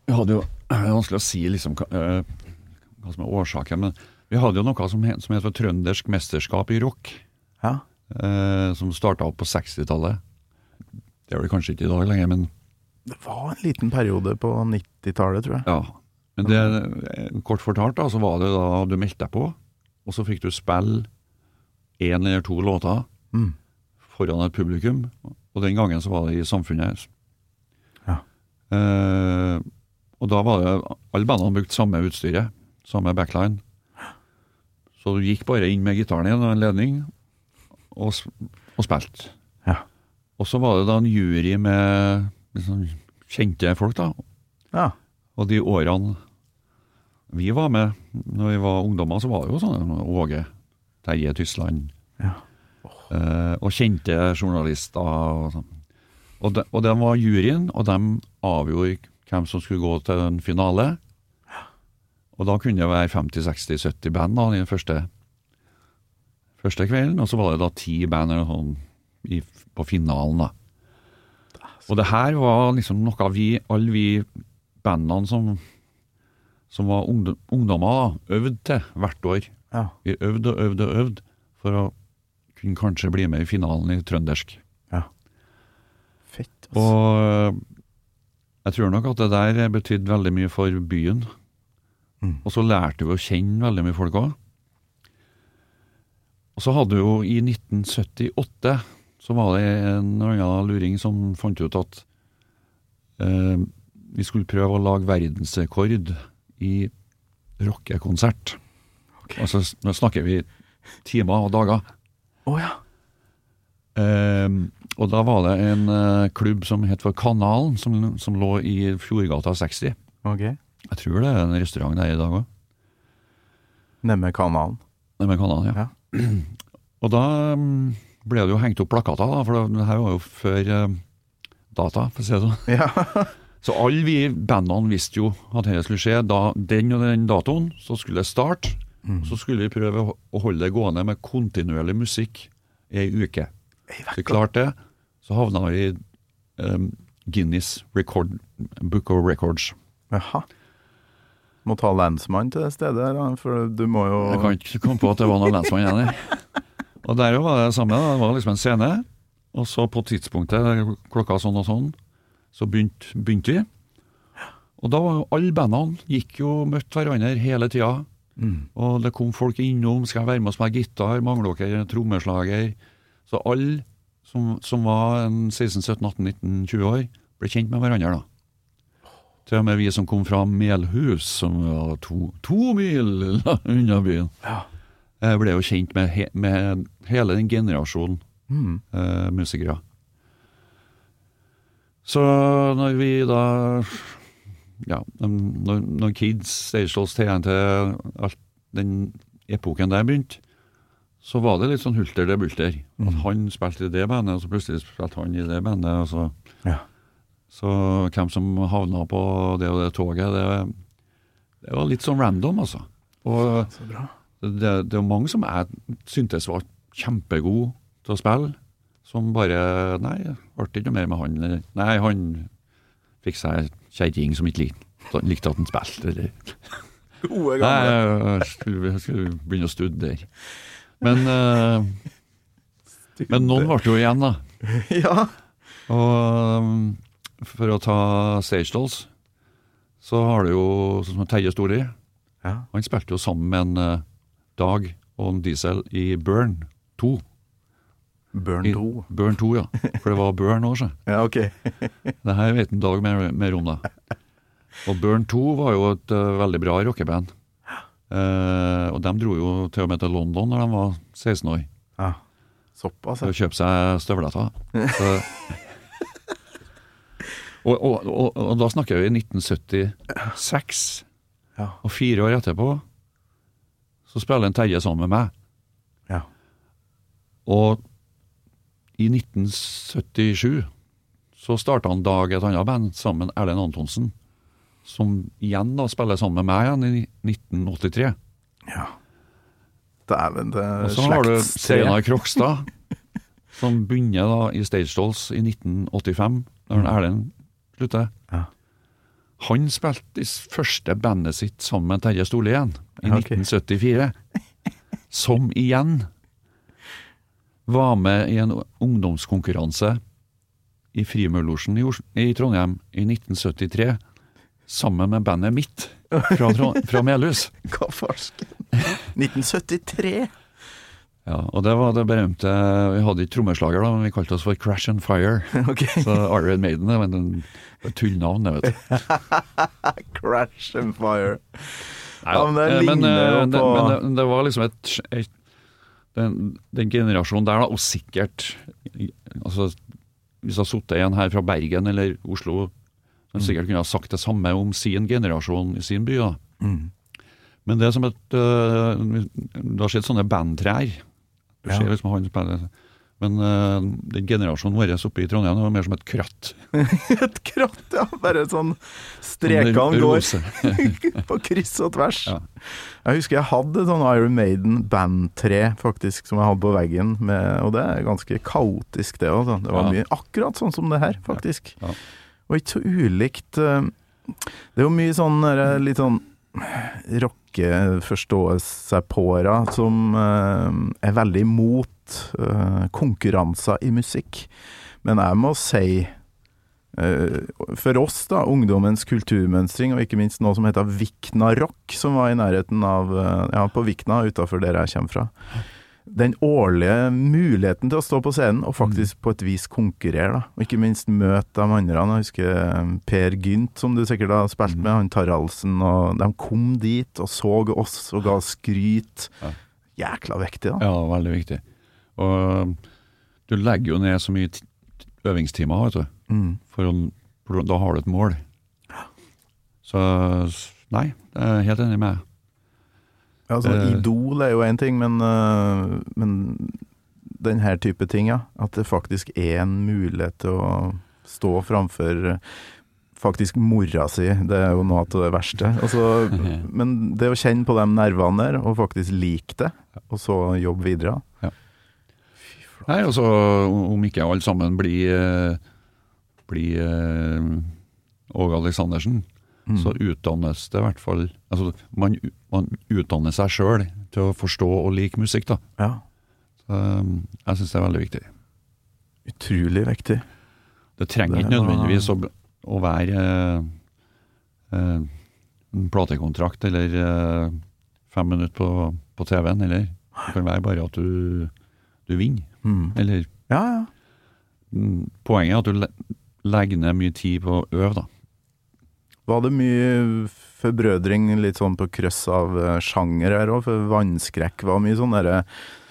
Vi hadde jo Det er vanskelig å si liksom hva, eh, hva som er årsaken, men vi hadde jo noe som het, som het for Trøndersk mesterskap i rock, Ja. eh, som starta opp på 60-tallet. Det er vel kanskje ikke i dag lenger, men Det var en liten periode på 90-tallet, tror jeg. ja. Men det, kort fortalt da, så var det da du meldte deg på, og så fikk du spille én eller to låter Mm. foran et publikum, og den gangen så var det i Samfunnet. Ja. Eh, og da var det Alle bandene brukte samme utstyret, samme backline. Så du gikk bare inn med gitaren i og en ledning, og, og spilte. Og så var det da en jury med liksom, kjente folk, da. Ja. Og de årene vi var med, når vi var ungdommer, så var det jo sånn Åge, Terje Tysland, Ja. eh, og kjente journalister. Og, sånn. og, de, og de var juryen, og de avgjorde hvem som skulle gå til en finale. Og da kunne det være 50-60-70 band da, i den første, første kvelden, og så var det da ti band eller sånn i, på finalen. da. Og det her var liksom noe vi, alle vi bandene som som var ungdom, ungdommer, da, øvde til hvert år. Ja. Vi øvde og øvde og øvde for å kunne kanskje bli med i finalen i trøndersk. Fett. Altså. Og jeg tror nok at det der betydde veldig mye for byen. Mm. Og så lærte vi å kjenne veldig mye folk òg. Og så hadde vi jo i 1978 så var det en annen luring som fant ut at eh, vi skulle prøve å lage verdensrekord i rockekonsert. Okay. Altså, nå snakker vi timer og dager. Å ja. Eh, og da var det en eh, klubb som het for Kanalen, som, som lå i Fjordgata 60. Okay. Jeg tror det er en restaurant der i dag òg. Nemme kanalen. Nemme Kanalen, ja. Og da mm, ble det jo hengt opp plakater, da, for det, her var jo før eh, data, for å si det sånn. Ja. Så alle vi bandene visste jo at dette skulle skje. Da, den og den datoen, så skulle det starte. Så skulle vi prøve å- holde det gående med kontinuerlig musikk i ei uke. Så klarte det, så havna vi i um, Guinness record, Book of Records. Jaha. Må ta lensmann til det stedet, her, for du må jo Jeg kan ikke komme på at det var noen lensmann igjen. Og der var det samme. Det var liksom en scene. Og så på tidspunktet klokka sånn og sånn, så begynte, begynte vi. Og da var jo alle bandene gikk jo møtte hverandre hele tida. Mm. Og det kom folk innom. Skal jeg være med og spille gitar? Mangler dere trommeslager? Så alle som, som var en 16-17-18-19-20 år, ble kjent med hverandre da. Til og med vi som kom fra Melhus, som var to, to mil unna byen, Ja. Eh, ble jo kjent med, he, med hele den generasjonen Mm. eh, musikere. Så når vi da Ja, når, når Kids, Stageholds, TNT, alt den epoken der begynte, så var det litt sånn hulter det bulter. At han spilte i det bandet, og så plutselig spilte han i det bandet. Og så, Ja. så hvem som havna på det og det toget, det, det var litt sånn random, altså. Og Så bra. Det, det er mange som jeg syntes var kjempegod til å spille, som bare Nei, ble ikke noe mer med han. Eller, nei, han fikk seg kjerring som ikke likte, likte at han spilte, eller Gode Nei, jeg skulle, jeg skulle begynne å studere. Men, uh, men noen ble jo igjen, da. Ja. Og um, for å ta Stage Dolls, så har du jo sånn som Terje Storli. ja. Han spilte jo sammen med en eh, Dag og Diesel i Burn 2. Burn I, 2. Burn 2, ja. For det var Burn òg, sjø. Ja, ok. Det her vet en Dag mer, mer om, da. Og Burn 2 var jo et uh, veldig bra rockeband. Uh, og de dro jo til og med til London når de var 16 år, Ja. Såpass, for ja. å kjøpe seg støvletter. Og, og, og, og da snakker vi 1976, Ja. og fire år etterpå så spiller en Terje sammen med meg. Ja. Og i 1977 så starta han Dag et annet band sammen med Erlend Antonsen, som igjen da spiller sammen med meg igjen i 1983. ja. Dæven, det Og er så har du. Steinar Krokstad, som begynner da i Stage Dolls i 1985, når Erlend slutter. Ja. Han spilte i første bandet sitt sammen med Terje Stole igjen, i okay. 1974. Som igjen var med i en ungdomskonkurranse i Frimurlosjen i, Trondheim i 1973, sammen med bandet mitt fra, fra Melhus. Hva farsken? 1973? Ja, og det var det berømte Vi hadde ikke trommeslager, da, men vi kalte oss for Crash and Fire. Okay. Så Iron Maiden det en- et tullnavn, det, vet du. Crash and fire. Nei, Ja, men det eh, ligner eh, jo det, på- men det, det var liksom et, et den, den generasjonen der, da, og sikkert altså, Hvis jeg hadde sittet en her fra Bergen eller Oslo, så hadde jeg sikkert kunne ha sagt det samme om sin generasjon i sin by. da. Mm. Men det er som et øh, Du har sett sånne bandtrær. Du ser liksom han spiller Men uh, den generasjonen vår oppe i Trondheim det var mer som et kratt. Et kratt, ja. Bare sånn strekene han går på kryss og tvers. Ja. Jeg husker jeg hadde sånn Iron Maiden bandtre faktisk som jeg hadde på veggen, med, og det er ganske kaotisk det òg. Det var Ja. mye akkurat sånn som det her, faktisk. Ja. Og ikke så ulikt. eh, Det er jo mye sånn litt sånn rockeforståelsepåere som eh, er veldig imot eh, konkurranser i musikk. Men jeg må si eh, for oss, da, ungdommens kulturmønstring, og ikke minst noe som heter Vikna Rock, som var i nærheten av Ja, på Vikna, utafor der jeg kommer fra. Den årlige muligheten til å stå på scenen og faktisk på et vis konkurrere, da. Og ikke minst møte de andre. Jeg husker eh, Per Gynt, som du sikkert har spilt med, han Taraldsen, og de kom dit og så oss og ga skryt. Jækla viktig, da. Ja, veldig viktig. Og du legger jo ned så mye øvingstimer, vet du. Mm. For, for da har du et mål. Så nei, jeg er helt enig med deg. Altså, Eh. Idol er jo én ting, men, øh, men denne type ting, ja. At det faktisk er en mulighet til å stå framfor øh, faktisk mora si. Det er jo noe av det verste. Altså, men det å kjenne på de nervene der, og faktisk like det, og så jobbe videre Nei, altså, om ikke alle sammen blir, eh, blir eh, Åge Aleksandersen, Mm. så utdannes det i hvert fall Altså, man, man utdanner seg sjøl til å forstå og like musikk, da. Ja. Så, eh, jeg syns det er veldig viktig. Utrolig viktig. Det trenger Det ikke nødvendigvis å, å være eh, eh, en platekontrakt eller eh, fem minutter på, på TV-en, eller det kan være bare at du, du vinner. Mm. Eller Ja, ja. mm, Poenget er at du legger ned mye tid på å øve, da. Var det mye forbrødring litt sånn på kryss av eh, sjanger her òg? For Vannskrekk var mye sånn derre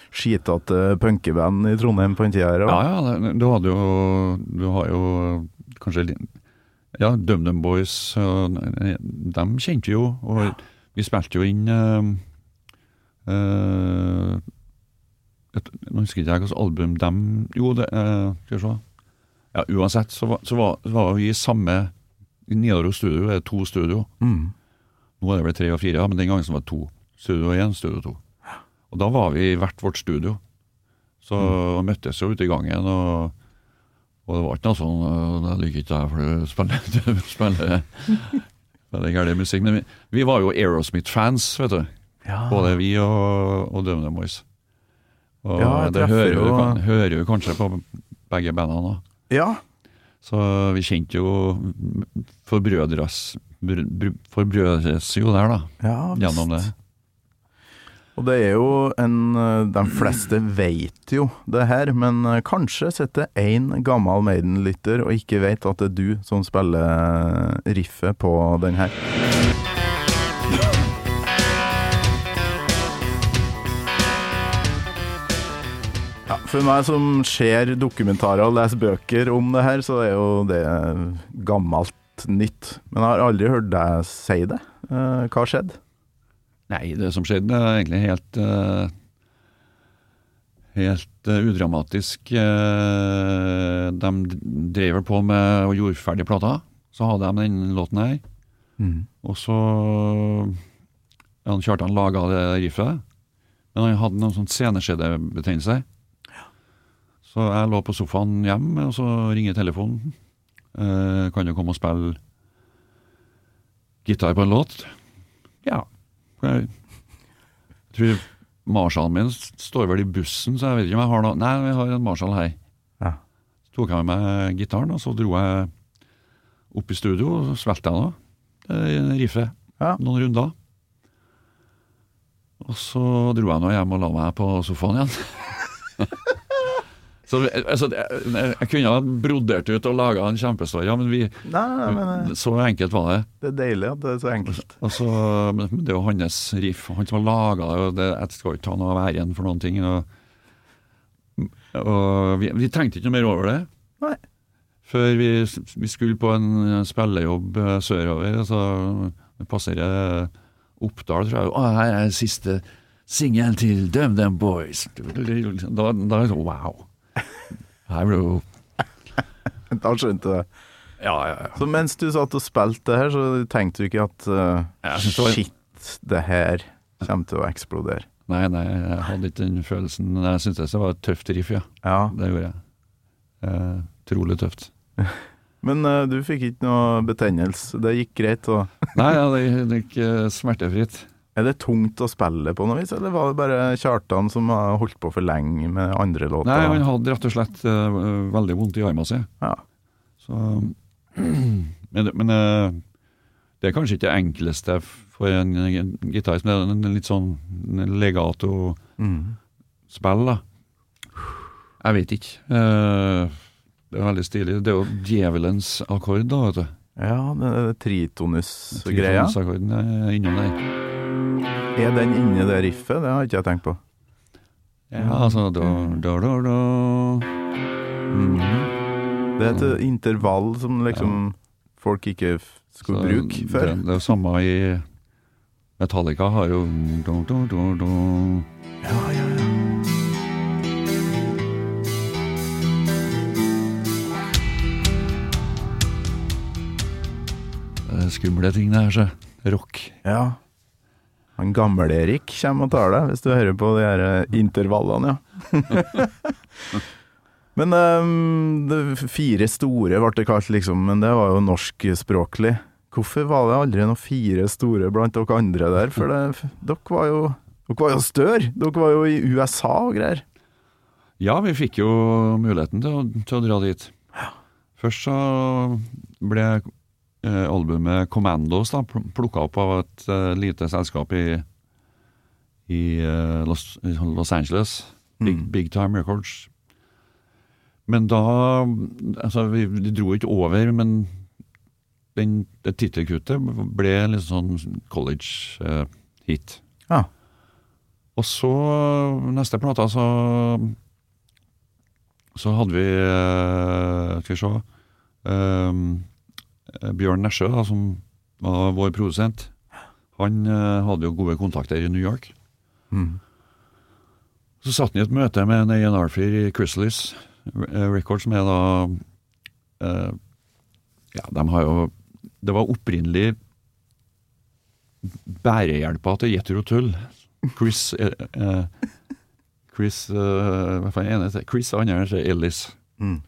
skitete punkeband i Trondheim på den tida her òg. Ja, ja, du hadde jo Du har jo kanskje Ja, DumDum Boys, dem kjente vi jo. Og vi spilte jo inn uh, uh, et, Nå husker ikke jeg hvilket album dem Jo, det eh, Skal vi se. Ja, uansett så var, så var, så var vi i samme Nidaros studio er to studio. Mm. Nå er det vel tre og fire, men den gangen var det to. Studio én, studio to. Og da var vi i hvert vårt studio. Så Mm. møttes jo ute i gangen, og, og det var ikke noe sånn «Øh, 'Jeg liker ikke jeg, for du spiller, du spiller, spiller gæren musikk'. Men vi, vi var jo Aerosmith-fans, vet du. Ja. Både vi og, og DumDum Boys. Og Ja, det hører, jo, kan- hører jo kanskje på begge bandene òg. ja. Så vi kjente jo forbrødres br- br- Forbrødres jo der, da. ja. Gjennom det. Og det er jo en eh, De fleste vet jo det her, men eh, kanskje sitter én gammel Maiden-lytter og ikke vet at det er du som spiller riffet på den her. For meg som ser dokumentarer og leser bøker om det her, så er jo det gammelt nytt. Men jeg har aldri hørt deg si det. Eh, Hva skjedde? Nei, det som skjedde er egentlig helt eh, Helt uh, udramatisk. Uh, de drev vel på med og gjorde ferdig plata. Så hadde de den låten her. Og så han Kjartan laga det riffet. Men han hadde noen sånn seneskjedebetennelse. Så jeg lå på sofaen hjemme, og så ringer telefonen. Eh, kan du komme og spille gitar på en låt? Ja. Jeg tror Marshallen min står vel i bussen, så jeg vet ikke om jeg har noe Nei, vi har en Marshall her. Ja. Så tok jeg med meg gitaren, og så dro jeg opp i studio, og så spilte jeg da riffet. Ja. Noen runder. Og så dro jeg nå hjem og la meg på sofaen igjen. så eh, altså, jeg, jeg kunne ha brodert ut og laga en kjempestory, ja, men vi, Nei, nei, men eh, så enkelt var det. det er deilig at det er så enkelt. Og så, men det er jo hans riff, han som har laga det, jeg skal ikke ta noe av æren for noen ting. Og, og vi, vi tenkte ikke noe mer over det. Nei. Før vi, vi skulle på en spillejobb eh, sørover, og så passerer Oppdal, tror jeg. Å, her er siste singelen til DumDum Boys. Da, da sånn wow. Her ble jo Da skjønte du det. Ja, ja, ja. Så mens du satt og spilte det her, så tenkte du ikke at uh, Jeg det var- shit, det her kommer til å eksplodere. Nei, nei, jeg hadde ikke den følelsen. Men jeg syntes det var et tøft riff, ja. Ja. Det gjorde jeg. Eh, Trolig tøft. Men uh, du fikk ikke noe betennelse, det gikk greit? Og Nei, ja, det, det gikk uh, smertefritt. Er det tungt å spille på noe vis, eller var det bare Kjartan som har holdt på for lenge med andre låter? Nei, han hadde rett og slett uh, veldig vondt i armen sin. Ja. Så, men men uh, det er kanskje ikke det enkleste for en, en gitarist, men det er en litt sånn legato-spill, Mm. da. Jeg vet ikke. Uh, det er veldig stilig. Det er jo djevelens akkord, da, vet du. Ja, det er tritonus-greia. Tritonus-akkorden er innom der. Er den inni det riffet? Det har ikke jeg tenkt på. Ja, altså da, da, da, da. Mm. Det er et intervall som liksom folk ikke skulle Så bruke før. Det, det er jo samme i Metallica har jo do, do, do. Ja, ja, ja. Er Skumle ting, det her, så. Rock. ja. Han Gammel-Erik kommer og tar deg, hvis du hører på de her intervallene, ja. men um, fire store ble det kalt, liksom, men det var jo norskspråklig. Hvorfor var det aldri noen fire store blant dere andre der? For det, dere var jo dere var jo større! Dere var jo i USA og greier. Ja, vi fikk jo muligheten til å, til å dra dit. Først så ble eh, albumet Commandos da, pl- plukka opp av et eh, lite selskap i, i eh, Los, Los Angeles. Big, Mm. Big Time Records. Men da Altså, vi, vi dro ikke over, men den, det tittelkuttet ble litt sånn college-hit. Ja. Og så, neste plate, så Så hadde vi eh, Skal vi se um, eh, Bjørn Nesjø, da, som var vår produsent. Han eh, hadde jo gode kontakter i New York. Mm. Så satt han i et møte med en A&R-fyr i Chrysalis eh, Records, som er da eh, Ja, de har jo Det var opprinnelig bærehjelpa til Jethro Tull. Chris eh, eh, Chris eh, Hva faen er det? Chris heter Ellis. Mm.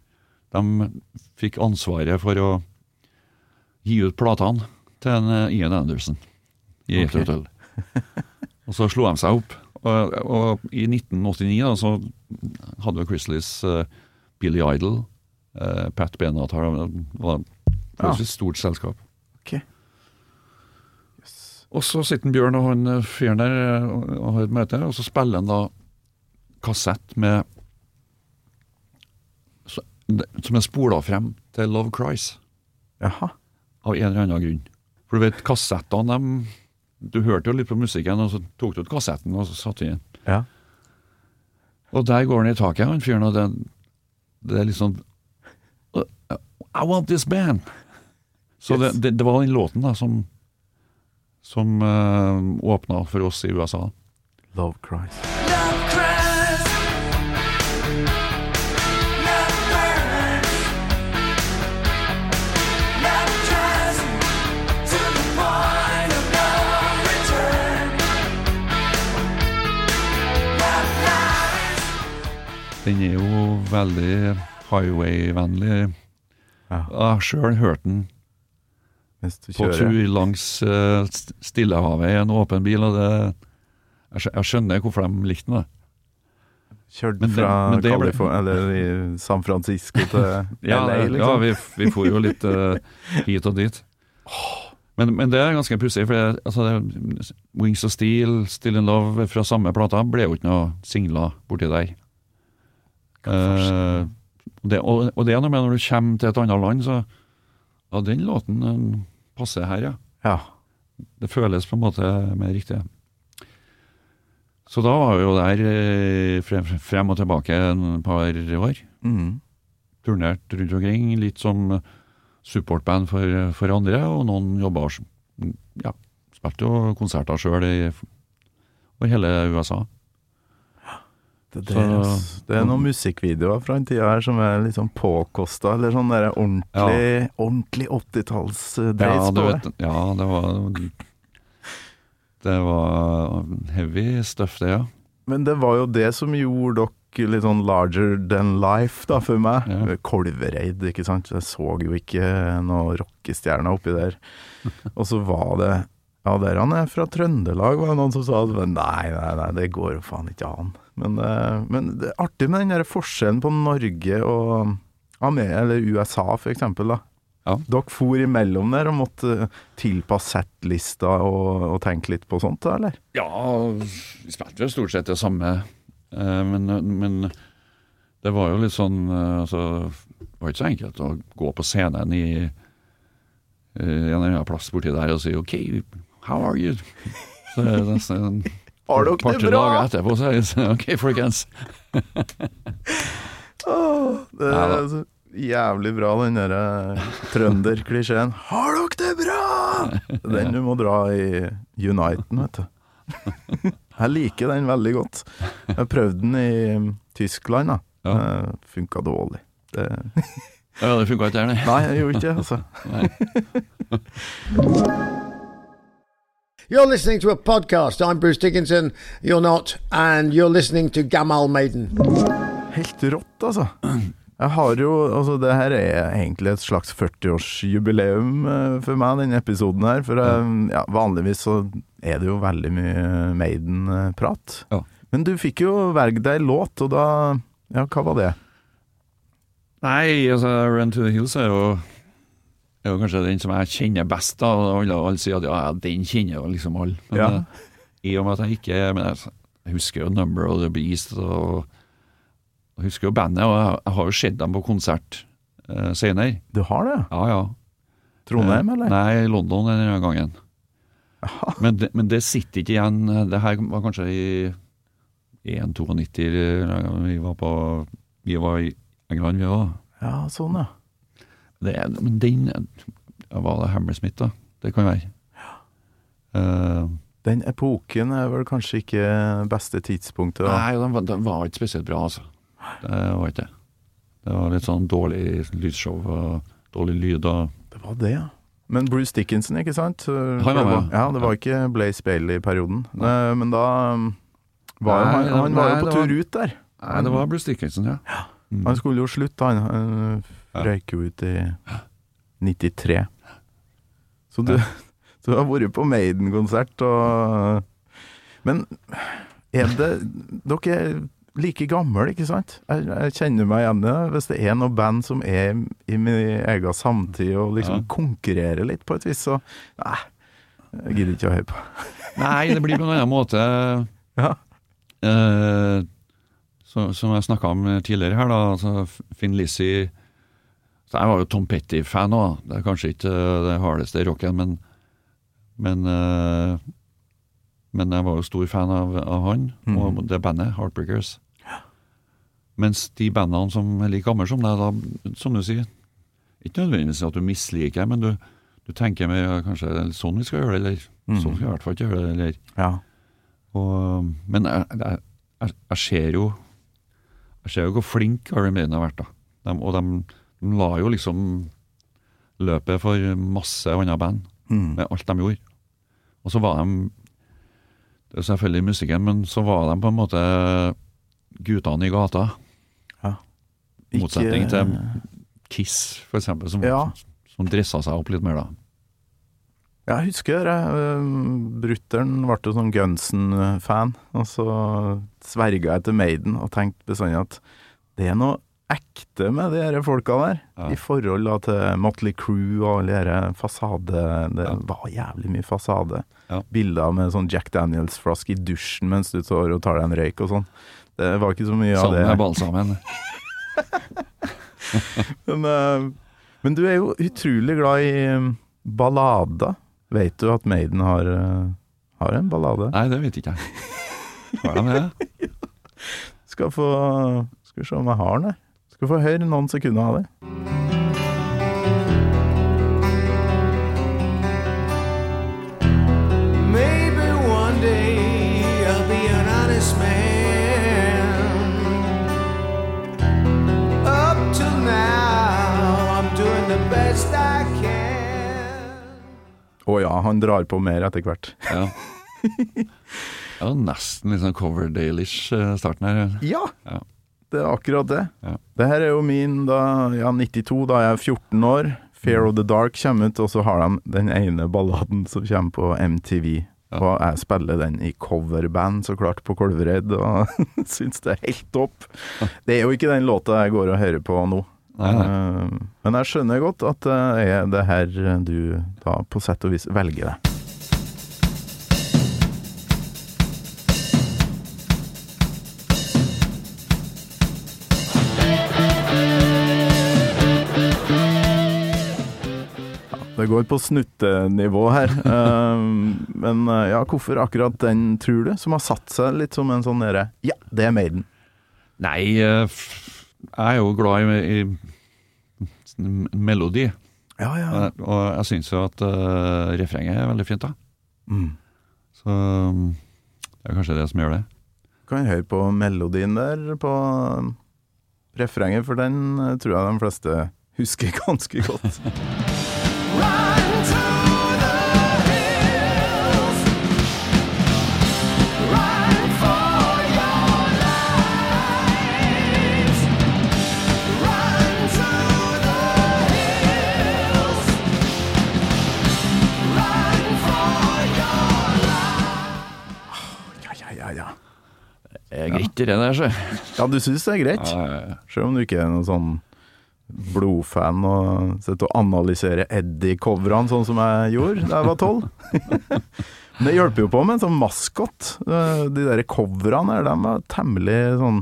De fikk ansvaret for å gi ut platene til en eh, Ian Anderson i okay. Tull. Og så slo de seg opp. Og, og i 1989 da, så hadde jo Chrisleys uh, Billy Idol, uh, Pat Benatar Det var et stort selskap. Ok. Og så sitter Bjørn og han eh, fyren der eh, og og har et møte, og så spiller han da kassett med så- Som er spola frem til Love Cries, Jaha. Av en eller annen grunn. For du vet, kassettene Du hørte jo litt på musikken, og så tok du ut kassetten og så satte du inn. Ja. Og der går han i taket, han fyren, og det, det er liksom I want this band! Så Yes. det, det, det var den låten da som som uh, åpna for oss i USA. Love Christ. Love Den er jo veldig highway-vennlig. Ja. Jeg sjøl hørt den på tur langs uh, Stillehavet i en åpen bil, og det jeg skjønner hvorfor de likte den. da. Kjørt Men det- fra men det ble- eller i San Francisco til Ja, LA, ja liksom. vi, vi for jo litt uh, hit og dit. Men, men det er ganske pussig, for det, altså, det, Wings of Steel, Still in Love fra samme plata ble jo ikke noe singler borti der. Eh, det, og, og det er noe med når du kommer til et annet land, så Ja, den låten den passer her, ja. Ja. Det føles på en måte mer riktig. Så da var vi jo der eh, frem, frem og tilbake en par år Mm. turnert rundt omkring, litt som supportband for, for andre, og noen jobba Ja, spilte jo konserter sjøl over hele USA. Det, Så- altså. det er noen musikkvideoer fra den tida her som er litt sånn påkosta, eller sånn der ordentlig, ordentlig 80-tallsdreis Ja, på det. ja, det var Det var heavy stuff, det, ja. Men det var jo det som gjorde litt sånn larger than life da, for meg. Ja. Kolvereid, ikke sant. Jeg så jo ikke noen rockestjerner oppi der. Og så var det Ja, der han er fra Trøndelag, var det noen som sa. Men nei, nei, nei, det går jo faen ikke an. Men, eh, men det er artig med den der forskjellen på Norge og Amerika, eller USA, da. Ja. Dere for imellom der og måtte tilpasse settlista og, og tenke litt på sånt, eller? Ja, vi spilte jo stort sett det samme, eh, men, men det var jo litt sånn eh, altså, Det var ikke så enkelt å gå på scenen i eh, en eller annen plass borti der og si OK, how are you? Så er det nesten en Har dere det bra? dager etterpå så er det OK, folkens. Åh, det er så jævlig bra, den derre trønderklisjeen. Har dere det bra?! Den du må dra i Uniten, vet du. Jeg liker den veldig godt. Jeg prøvde den i Tyskland, da. Ja. Ja. Funka dårlig. Det, Ja, det funka ikke der, nei. nei, jeg gjorde ikke det, altså. You're listening to a podcast. I'm Bruce Dickinson. You're not. And you're listening to Gamal Maiden. Helt rått, altså. Jeg har jo Altså, det her er egentlig et slags 40-årsjubileum eh, for meg, denne episoden her. For ja, vanligvis så er det jo veldig mye Maiden-prat. Ja. Men du fikk jo velge deg låt, og da Ja, hva var det? Nei, altså Run to the Hills er jo, er jo kanskje den som jeg kjenner best. da og Alle, alle sier at ja, den kjenner jo liksom alle. Men Ja. eh, i og med at jeg ikke men jeg, husker jo Number of the Beast og jeg husker jo bandet, og jeg, jeg har jo sett dem på konsert eh, senere. Du har det? Ja, ja. Trondheim, Eh, eller? Nei, London denne gangen. Men det, men det sitter ikke igjen. Det her var kanskje i 1-92 vi var på Vi var i England, vi òg. Ja, sånn, ja. Det er, men den ja, Var det Hammersmith, da? Det kan være. Uh, Den epoken er vel kanskje ikke beste tidspunktet. Da. nei, den, var- den var ikke spesielt bra, altså. Det var ikke det. Det var litt sånn dårlig lydshow og lyd og Det var det, ja. Men Bruce Dickinson, ikke sant? Han var med, ja. Det var ikke Blaze Bailey-perioden. Men da um, var Nei, han, han var jo på tur ut der. Nei, det var Bruce Dickinson, ja. Han skulle jo slutte, han. Røyk jo ut i 93. Så du, så du har vært på Maiden-konsert og Men er det Dere er like gamle, ikke sant? Jeg, jeg kjenner meg igjen i det. Hvis det er noe band som er i min egen samtid og liksom Ja. konkurrerer litt på et vis, så Nei, jeg gidder ikke å høre på. Nei, det blir på en annen måte Ja. eh, så, Som jeg snakka om tidligere her, da. Altså Finn Lizzie så Jeg var jo Tom Petty-fan òg. Det er kanskje ikke eh, det hardeste rocken, men men, eh, men jeg var jo stor fan av, av han og det bandet, Heartbreakers. Mens de bandene som er like gamle som deg, da, som du sier Ikke nødvendigvis at du misliker, men du, du tenker med, ja, kanskje sånn vi skal gjøre det, eller sånn skal vi i hvert fall ikke gjøre det, eller Ja. og, Men jeg, jeg, jeg, jeg ser jo Jeg ser jo hvor flink Iron Maiden har vært, da. De, og de, de la jo liksom løpet for masse andre band Mm. med alt de gjorde. Og så var de Det er selvfølgelig musikken, men så var de på en måte guttene i gata. Ja. I motsetning til Kiss, for eksempel, som, Ja. som dressa seg opp litt mer, da. Jeg husker det. eh, Brutter'n ble sånn Gunsen-fan, og så sverga jeg til Maiden og tenkte bestandig at det er noe ekte med de her folka der, Ja. i forhold da til Motley Crew og alle de her fasade Det Ja. var jævlig mye fasade. Ja. Bilder med sånn Jack Daniels-flaske i dusjen mens du står og tar deg en røyk og sånn. Det var ikke så mye av Sammen det. med balsamen. Men, eh, men du er jo utrolig glad i eh, ballader. Vet du at Maiden har, eh, har en ballade? Nei, det vet ikke jeg. Har de det? Skal få Skal vi se om jeg har den her. Skal få høre noen sekunder av det. Å one day I'll be an honest man. Up till now, I'm doing the best I can. Å ja, han drar på mer etter hvert. Ja. Ja, nesten litt sånn Coverdale-ish eh, starten her. Ja! Ja. Det er akkurat det. Ja. Det her er jo min da, ja, 92, da jeg er 14 år. Fear of the Dark kommer ut, og så har de den ene balladen som kommer på MTV. Ja. Og jeg spiller den i coverband, så klart, på Kolvereid, og syns det er helt topp. Det er jo ikke den låta jeg går og hører på nå. Nei, nei. Eh, Men jeg skjønner godt at det er det her du da på sett og vis velger deg. Det går på snuttenivå her. Eh, Men eh, ja, hvorfor akkurat den, tror du, som har satt seg litt som en sånn derre Ja, det er Maiden. Nei, eh, jeg er jo glad i, i melodi. Ja, ja. Og jeg syns jo at uh, refrenget er veldig fint, da. Mm. Så det er kanskje det som gjør det. Kan høre på melodien der på refrenget, for den tror jeg de fleste husker ganske godt. Ja, ja, du syns det er greit? Ja, ja, ja. Selv om du ikke er noe sånn blodfan og Sett og analysere Eddie-coverne sånn som jeg gjorde da jeg var tolv. Men det hjelper jo på med en sånn maskot. Eh, De der coverne de var temmelig sånn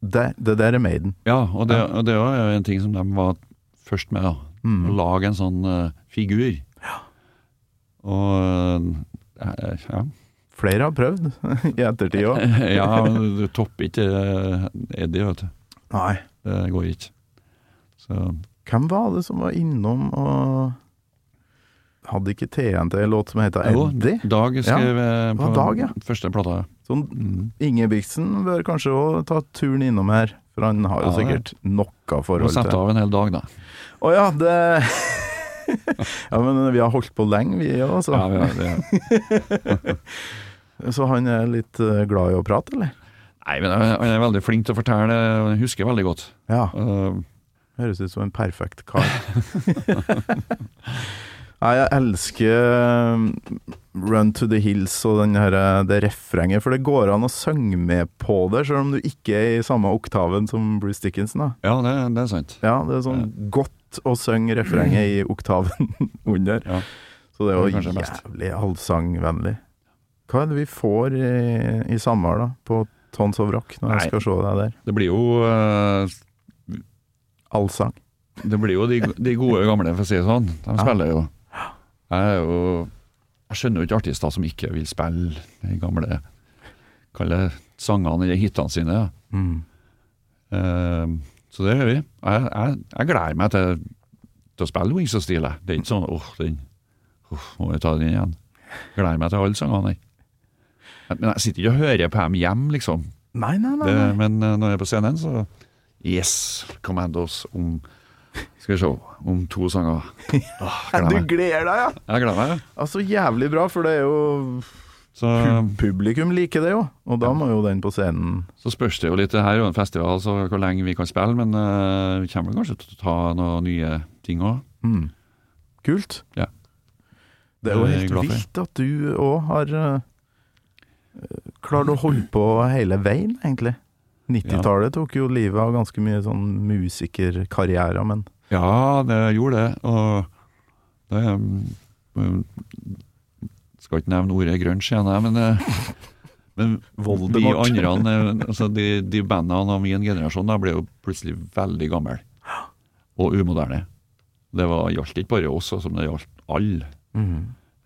Det, det der er Maiden. ja og det, og det var jo en ting som de var først med, da. Mm. Å lage en sånn uh, figur. Og uh, ja. Flere har prøvd i ettertid òg. ja, du topper ikke Eddie, vet du. Nei. Det går ikke. Så Hvem var det som var innom og Hadde ikke TNT en låt som heter jo, Eddie? Dag skrev ja. det på Dag, ja. første plata. Mm. Ingebrigtsen bør kanskje òg ta turen innom her, for han har jo Ja, sikkert noe til forhold sette av en hel dag, da. Å ja, det Ja, men vi har holdt på lenge, vi òg, så. Ja, ja, det, Så han er litt eh, glad i å prate, eller? nei, men han er veldig flink til å fortelle, han husker veldig godt. Ja. Uh, Høres ut som en perfekt kar. Nei, jeg elsker um, Run to the Hills og den her, eh, det refrenget, for det går an å synge med på det, selv om du ikke er i samme oktaven som Bruce Dickinson. da. ja, det, det er sant. Ja, det er sånn godt å synge refrenget i oktaven under. Ja. Så det er Det er jo jævlig allsangvennlig. Hva er det vi får i, i Samar, da, på Tons of Rock, når Nei. jeg skal se deg der? Det blir jo eh, Allsang. Det blir jo de, de gode gamle, for å si det sånn. De Ja. spiller jo. Jeg er jo Jeg skjønner jo ikke artister som ikke vil spille de gamle kalle sangene eller hitene sine. Ja. Mm. Uh, så det gjør vi. Jeg, jeg, jeg gleder meg til, til å spille Wings of Steel. Det er ikke sånn åh, den åh, må vi ta den igjen. Gleder meg til alle sangene. jeg. Men jeg sitter ikke og hører på dem hjem, liksom. Nei, nei, nei. Det, men eh, når jeg er på scenen, så Yes, Commandos om Skal vi se, om to sanger. Åh, Du gleder deg, ja! Jeg gleder meg. ja. Altså, jævlig bra, for det er jo Så, Publikum liker det jo, og da må jo den på scenen så spørs det jo litt. Det her er jo en festival, så hvor lenge vi kan spille. Men uh, vi kommer kanskje til å ta noen nye ting òg. mm. Kult. Ja. Det er jo er helt vilt at du òg har uh, klart å holde på hele veien, egentlig. 90-tallet tok jo livet av ganske mye sånn musikerkarriere, men Ja, det gjorde det. Og det mm, Skal ikke nevne ordet grunge igjen, men, eh, men Voldemort. andre, altså de, de bandene av min generasjon, da ble jo plutselig veldig gamle. Og umoderne. Det var, gjaldt ikke bare oss, som det gjaldt alle.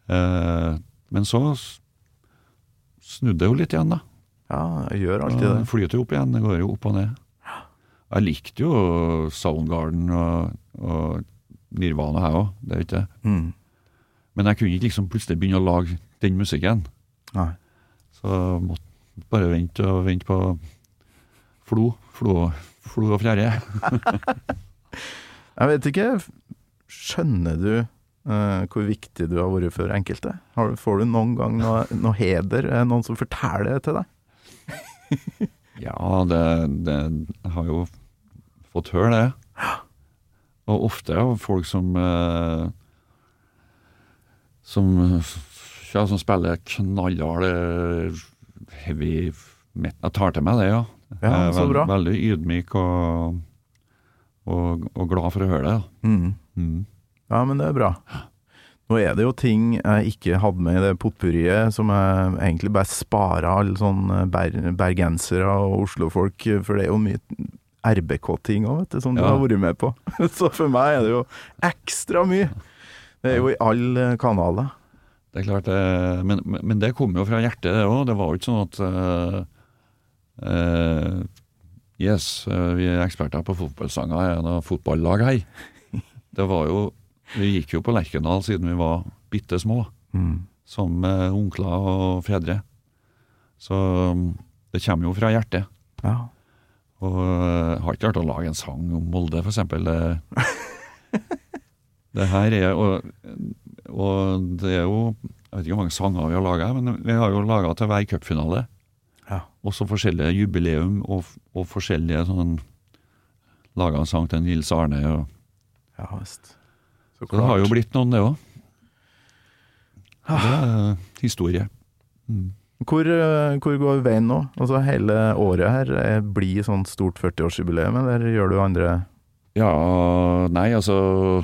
Eh, men så snudde det jo litt igjen, da. Ja, jeg gjør alltid det. Den flyter jo opp igjen, det går jo opp og ned. Jeg likte jo Soundgarden og, og Nirvana, jeg òg, det er ikke det. Mm. Men jeg kunne ikke liksom plutselig begynne å lage den musikken. Nei. Så måtte bare vente og vente på Flo. Flo, flo og fjære. Jeg vet ikke, skjønner du Uh, hvor viktig du har vært for enkelte? Har, får du noen gang noe, noe heder? Er det noen som forteller det til deg? Ja, det, det har jo fått høre det. Og ofte av folk som eh, Som ja, som spiller knallhard eh, heavy metal. Jeg tar til meg det, ja. Ja, så bra. Veldig ydmyk og, og, og glad for å høre det. Mm. Mm. Ja, men det er bra. Nå er det jo ting jeg ikke hadde med i det potpurriet, som jeg egentlig bare sparer alle sånne ber bergensere og oslofolk, for det er jo mye RBK-ting òg, vet du, som du har vært med på. Så for meg er det jo ekstra mye. Det er jo i alle kanaler. Det er klart, det, men, men det kom jo fra hjertet, det òg. Det var jo ikke sånn at uh, uh, Yes, eh, vi er eksperter på fotballsanger, er det noe fotballag her? Det var jo Vi gikk jo på Lerkendal siden vi var bitte små, Mm. som med onkler og fedre. Så um, det kommer jo fra hjertet. Ja. Og jeg har ikke klart å lage en sang om Molde, for eksempel. Det, her er og, og det er jo Jeg vet ikke hvor mange sanger vi har laga, men vi har jo laga til hver cupfinale. Ja. Også forskjellige jubileum og, og forskjellige sånn Laga en sang til Nils Arne. Og, Ja visst. Så så det har jo blitt noen, det òg. Det er historie. Mm. Hvor, eh, hvor går veien nå? Altså Hele året her eh, blir sånn stort 40-årsjubileum, eller gjør du andre Ja, nei, altså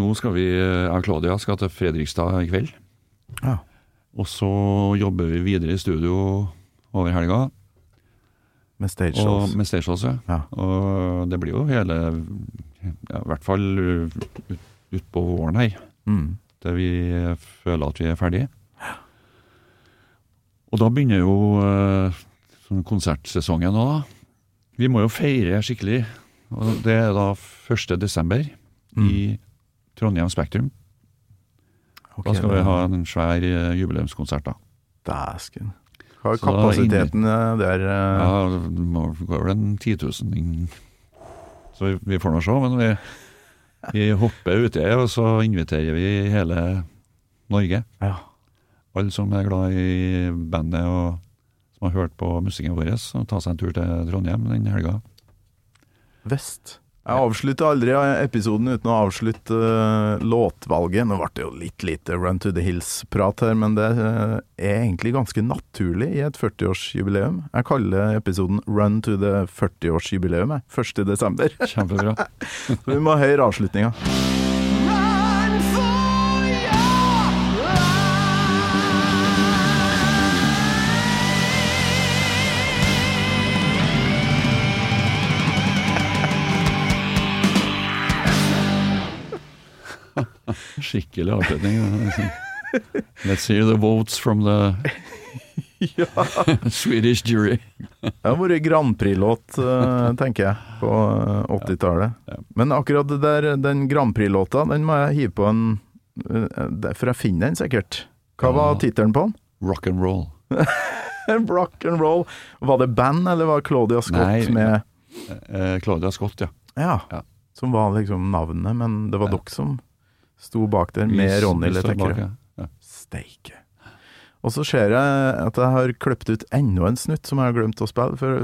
Nå skal vi, jeg Claudia skal til Fredrikstad i kveld. Ja. Og så jobber vi videre i studio over helga, med stage og med med stageshows. Ja. Ja. Og det blir jo hele ja, I hvert fall ut på våren her, Mm. der vi føler at vi er ferdige. Og da begynner jo eh, sånn konsertsesongen nå, da. Vi må jo feire skikkelig. Og det er da 1. desember i Trondheim Spektrum. Okay, Da skal vi ha en svær eh, jubileumskonsert, da. Dæsken. Hva er kapasiteten eh, der? Ja, det går vel en 10 000. Så vi, vi får nå se, men vi, vi hopper uti, og så inviterer vi hele Norge. Ja. Alle som er glad i bandet og som har hørt på musikken vår, og ta seg en tur til Trondheim den helga. Vest. Jeg avslutter aldri episoden uten å avslutte eh, låtvalget. Nå ble det jo litt lite Run to the Hills-prat her, men det eh, er egentlig ganske naturlig i et 40-årsjubileum. Jeg kaller episoden Run to the 40-årsjubileum, jeg. 1. desember. Kjempebra. Vi må høre avslutninga. Skikkelig avslutning. Let's hear the votes from the Swedish jury. Det har vært Grand Prix-låt, eh, tenker jeg, på eh, 80-tallet. Men akkurat der, den Grand Prix-låta, den må jeg hive på en eh, For jeg finner den sikkert. Hva var tittelen på den? Rock and roll. Rock and roll. Var det band, eller var Claudia Scott Nei. med Eh, Claudia Scott, ja. ja, Ja. Som var liksom navnet, men det var Ja. dere som sto bak der, med vi Ronny Letekkerød. ja. Steike. Og så ser jeg at jeg har kløpt ut enda en snutt som jeg har glemt å spille. For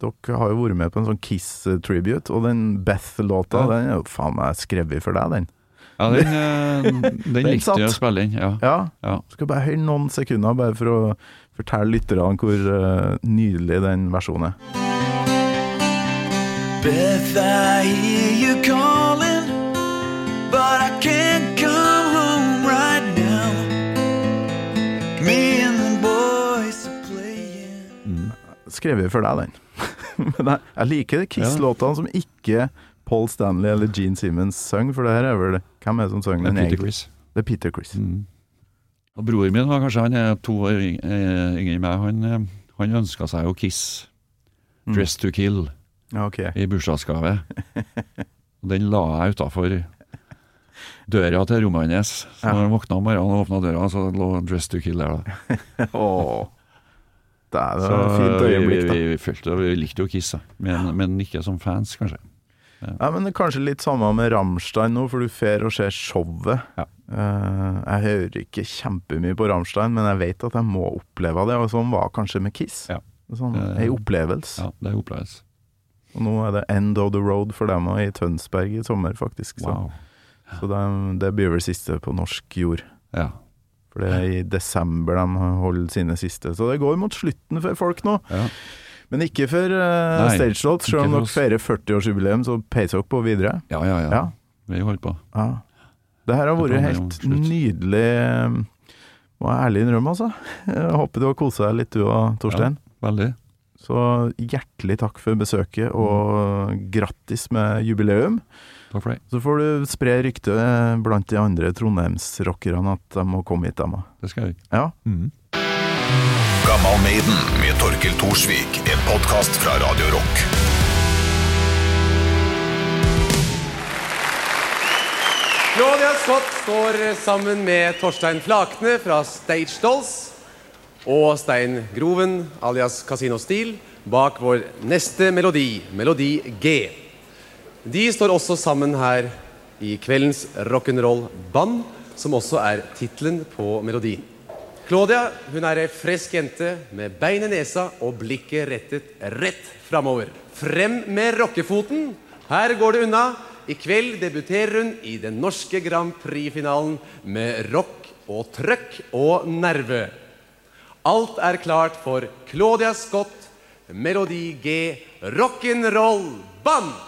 dere har jo vært med på en sånn Kiss-tribute, og den Beth-låta, Ja. den er jo faen meg skrevet for deg, den. Ja, den, eh, den Den likte jeg å spille inn, ja. Ja. Ja. Skal bare høre noen sekunder, bare for å fortelle lytterne hvor uh, nydelig den versjonen er. Beth, I hear you calling, Skrevet for deg, den. Men jeg, jeg liker Kiss-låtene som ikke Paul Stanley eller Gene Simmons sang, for det her er vel Hvem er det som sang den? Det den? Peter? Chris. Det er Peter Chris. Mm. Og broren min var kanskje han er to år eh, yngre enn meg. Han, eh, han ønska seg jo Kiss, Mm. 'Dress to Kill', okay. i bursdagsgave. Og den la jeg utafor døra til rommet hans. Så Ja. når han våkna om morgenen og åpna døra, så lå 'Dress to Kill' der. da. Åh. Det er Så fint øyeblikk, da. vi, vi, vi, følte, vi likte jo Kiss, men, men ikke som fans, kanskje. Ja, men det er kanskje litt samme med Rammstein nå, for du fer og ser showet. Ja. Uh, jeg hører ikke kjempemye på Rammstein, men jeg vet at jeg må oppleve det, og sånn var kanskje med Kiss. Ja. Sånn, Eh, Ei opplevelse. Ja, det er opplevelse. Og nå er det End of the Road for dem i Tønsberg i sommer, faktisk. Så, Wow. Så det, det blir vel siste på norsk jord. Ja. For det er i desember de holder sine siste. Så det går mot slutten for folk nå. ja. Men ikke for uh, Nei, Stage Slot. Selv om dere feirer 40-årsjubileum, så peiser dere på videre. Ja, ja, ja. Ja. Vi holder på. Ja. Det her har vært helt nydelig. eh, Må jeg ærlig innrømme, altså. Jeg håper du har kosa deg litt du og Torstein. Veldig. Så hjertelig takk for besøket, og grattis med jubileum. Takk for det. Så får du spre ryktet blant de andre trondheimsrockerne at de må komme hit, dem òg. Det skal jeg. Ja. Mm. Gammal Maiden med Torkel Thorsvik. En podkast fra Radio Rock. Claudia Scott står sammen med Torstein Flakne fra Stage Dolls og Stein Groven alias Casino Steel bak vår neste melodi, Melodi G. De står også sammen her i kveldens rock'n'roll-band, som også er tittelen på melodien. Claudia hun er ei frisk jente med bein i nesa og blikket rettet rett framover. Frem med rockefoten! Her går det unna. I kveld debuterer hun i den norske Grand Prix-finalen med rock og trøkk og nerve. Alt er klart for Claudia Scott, Melodi G, rock'n'roll band!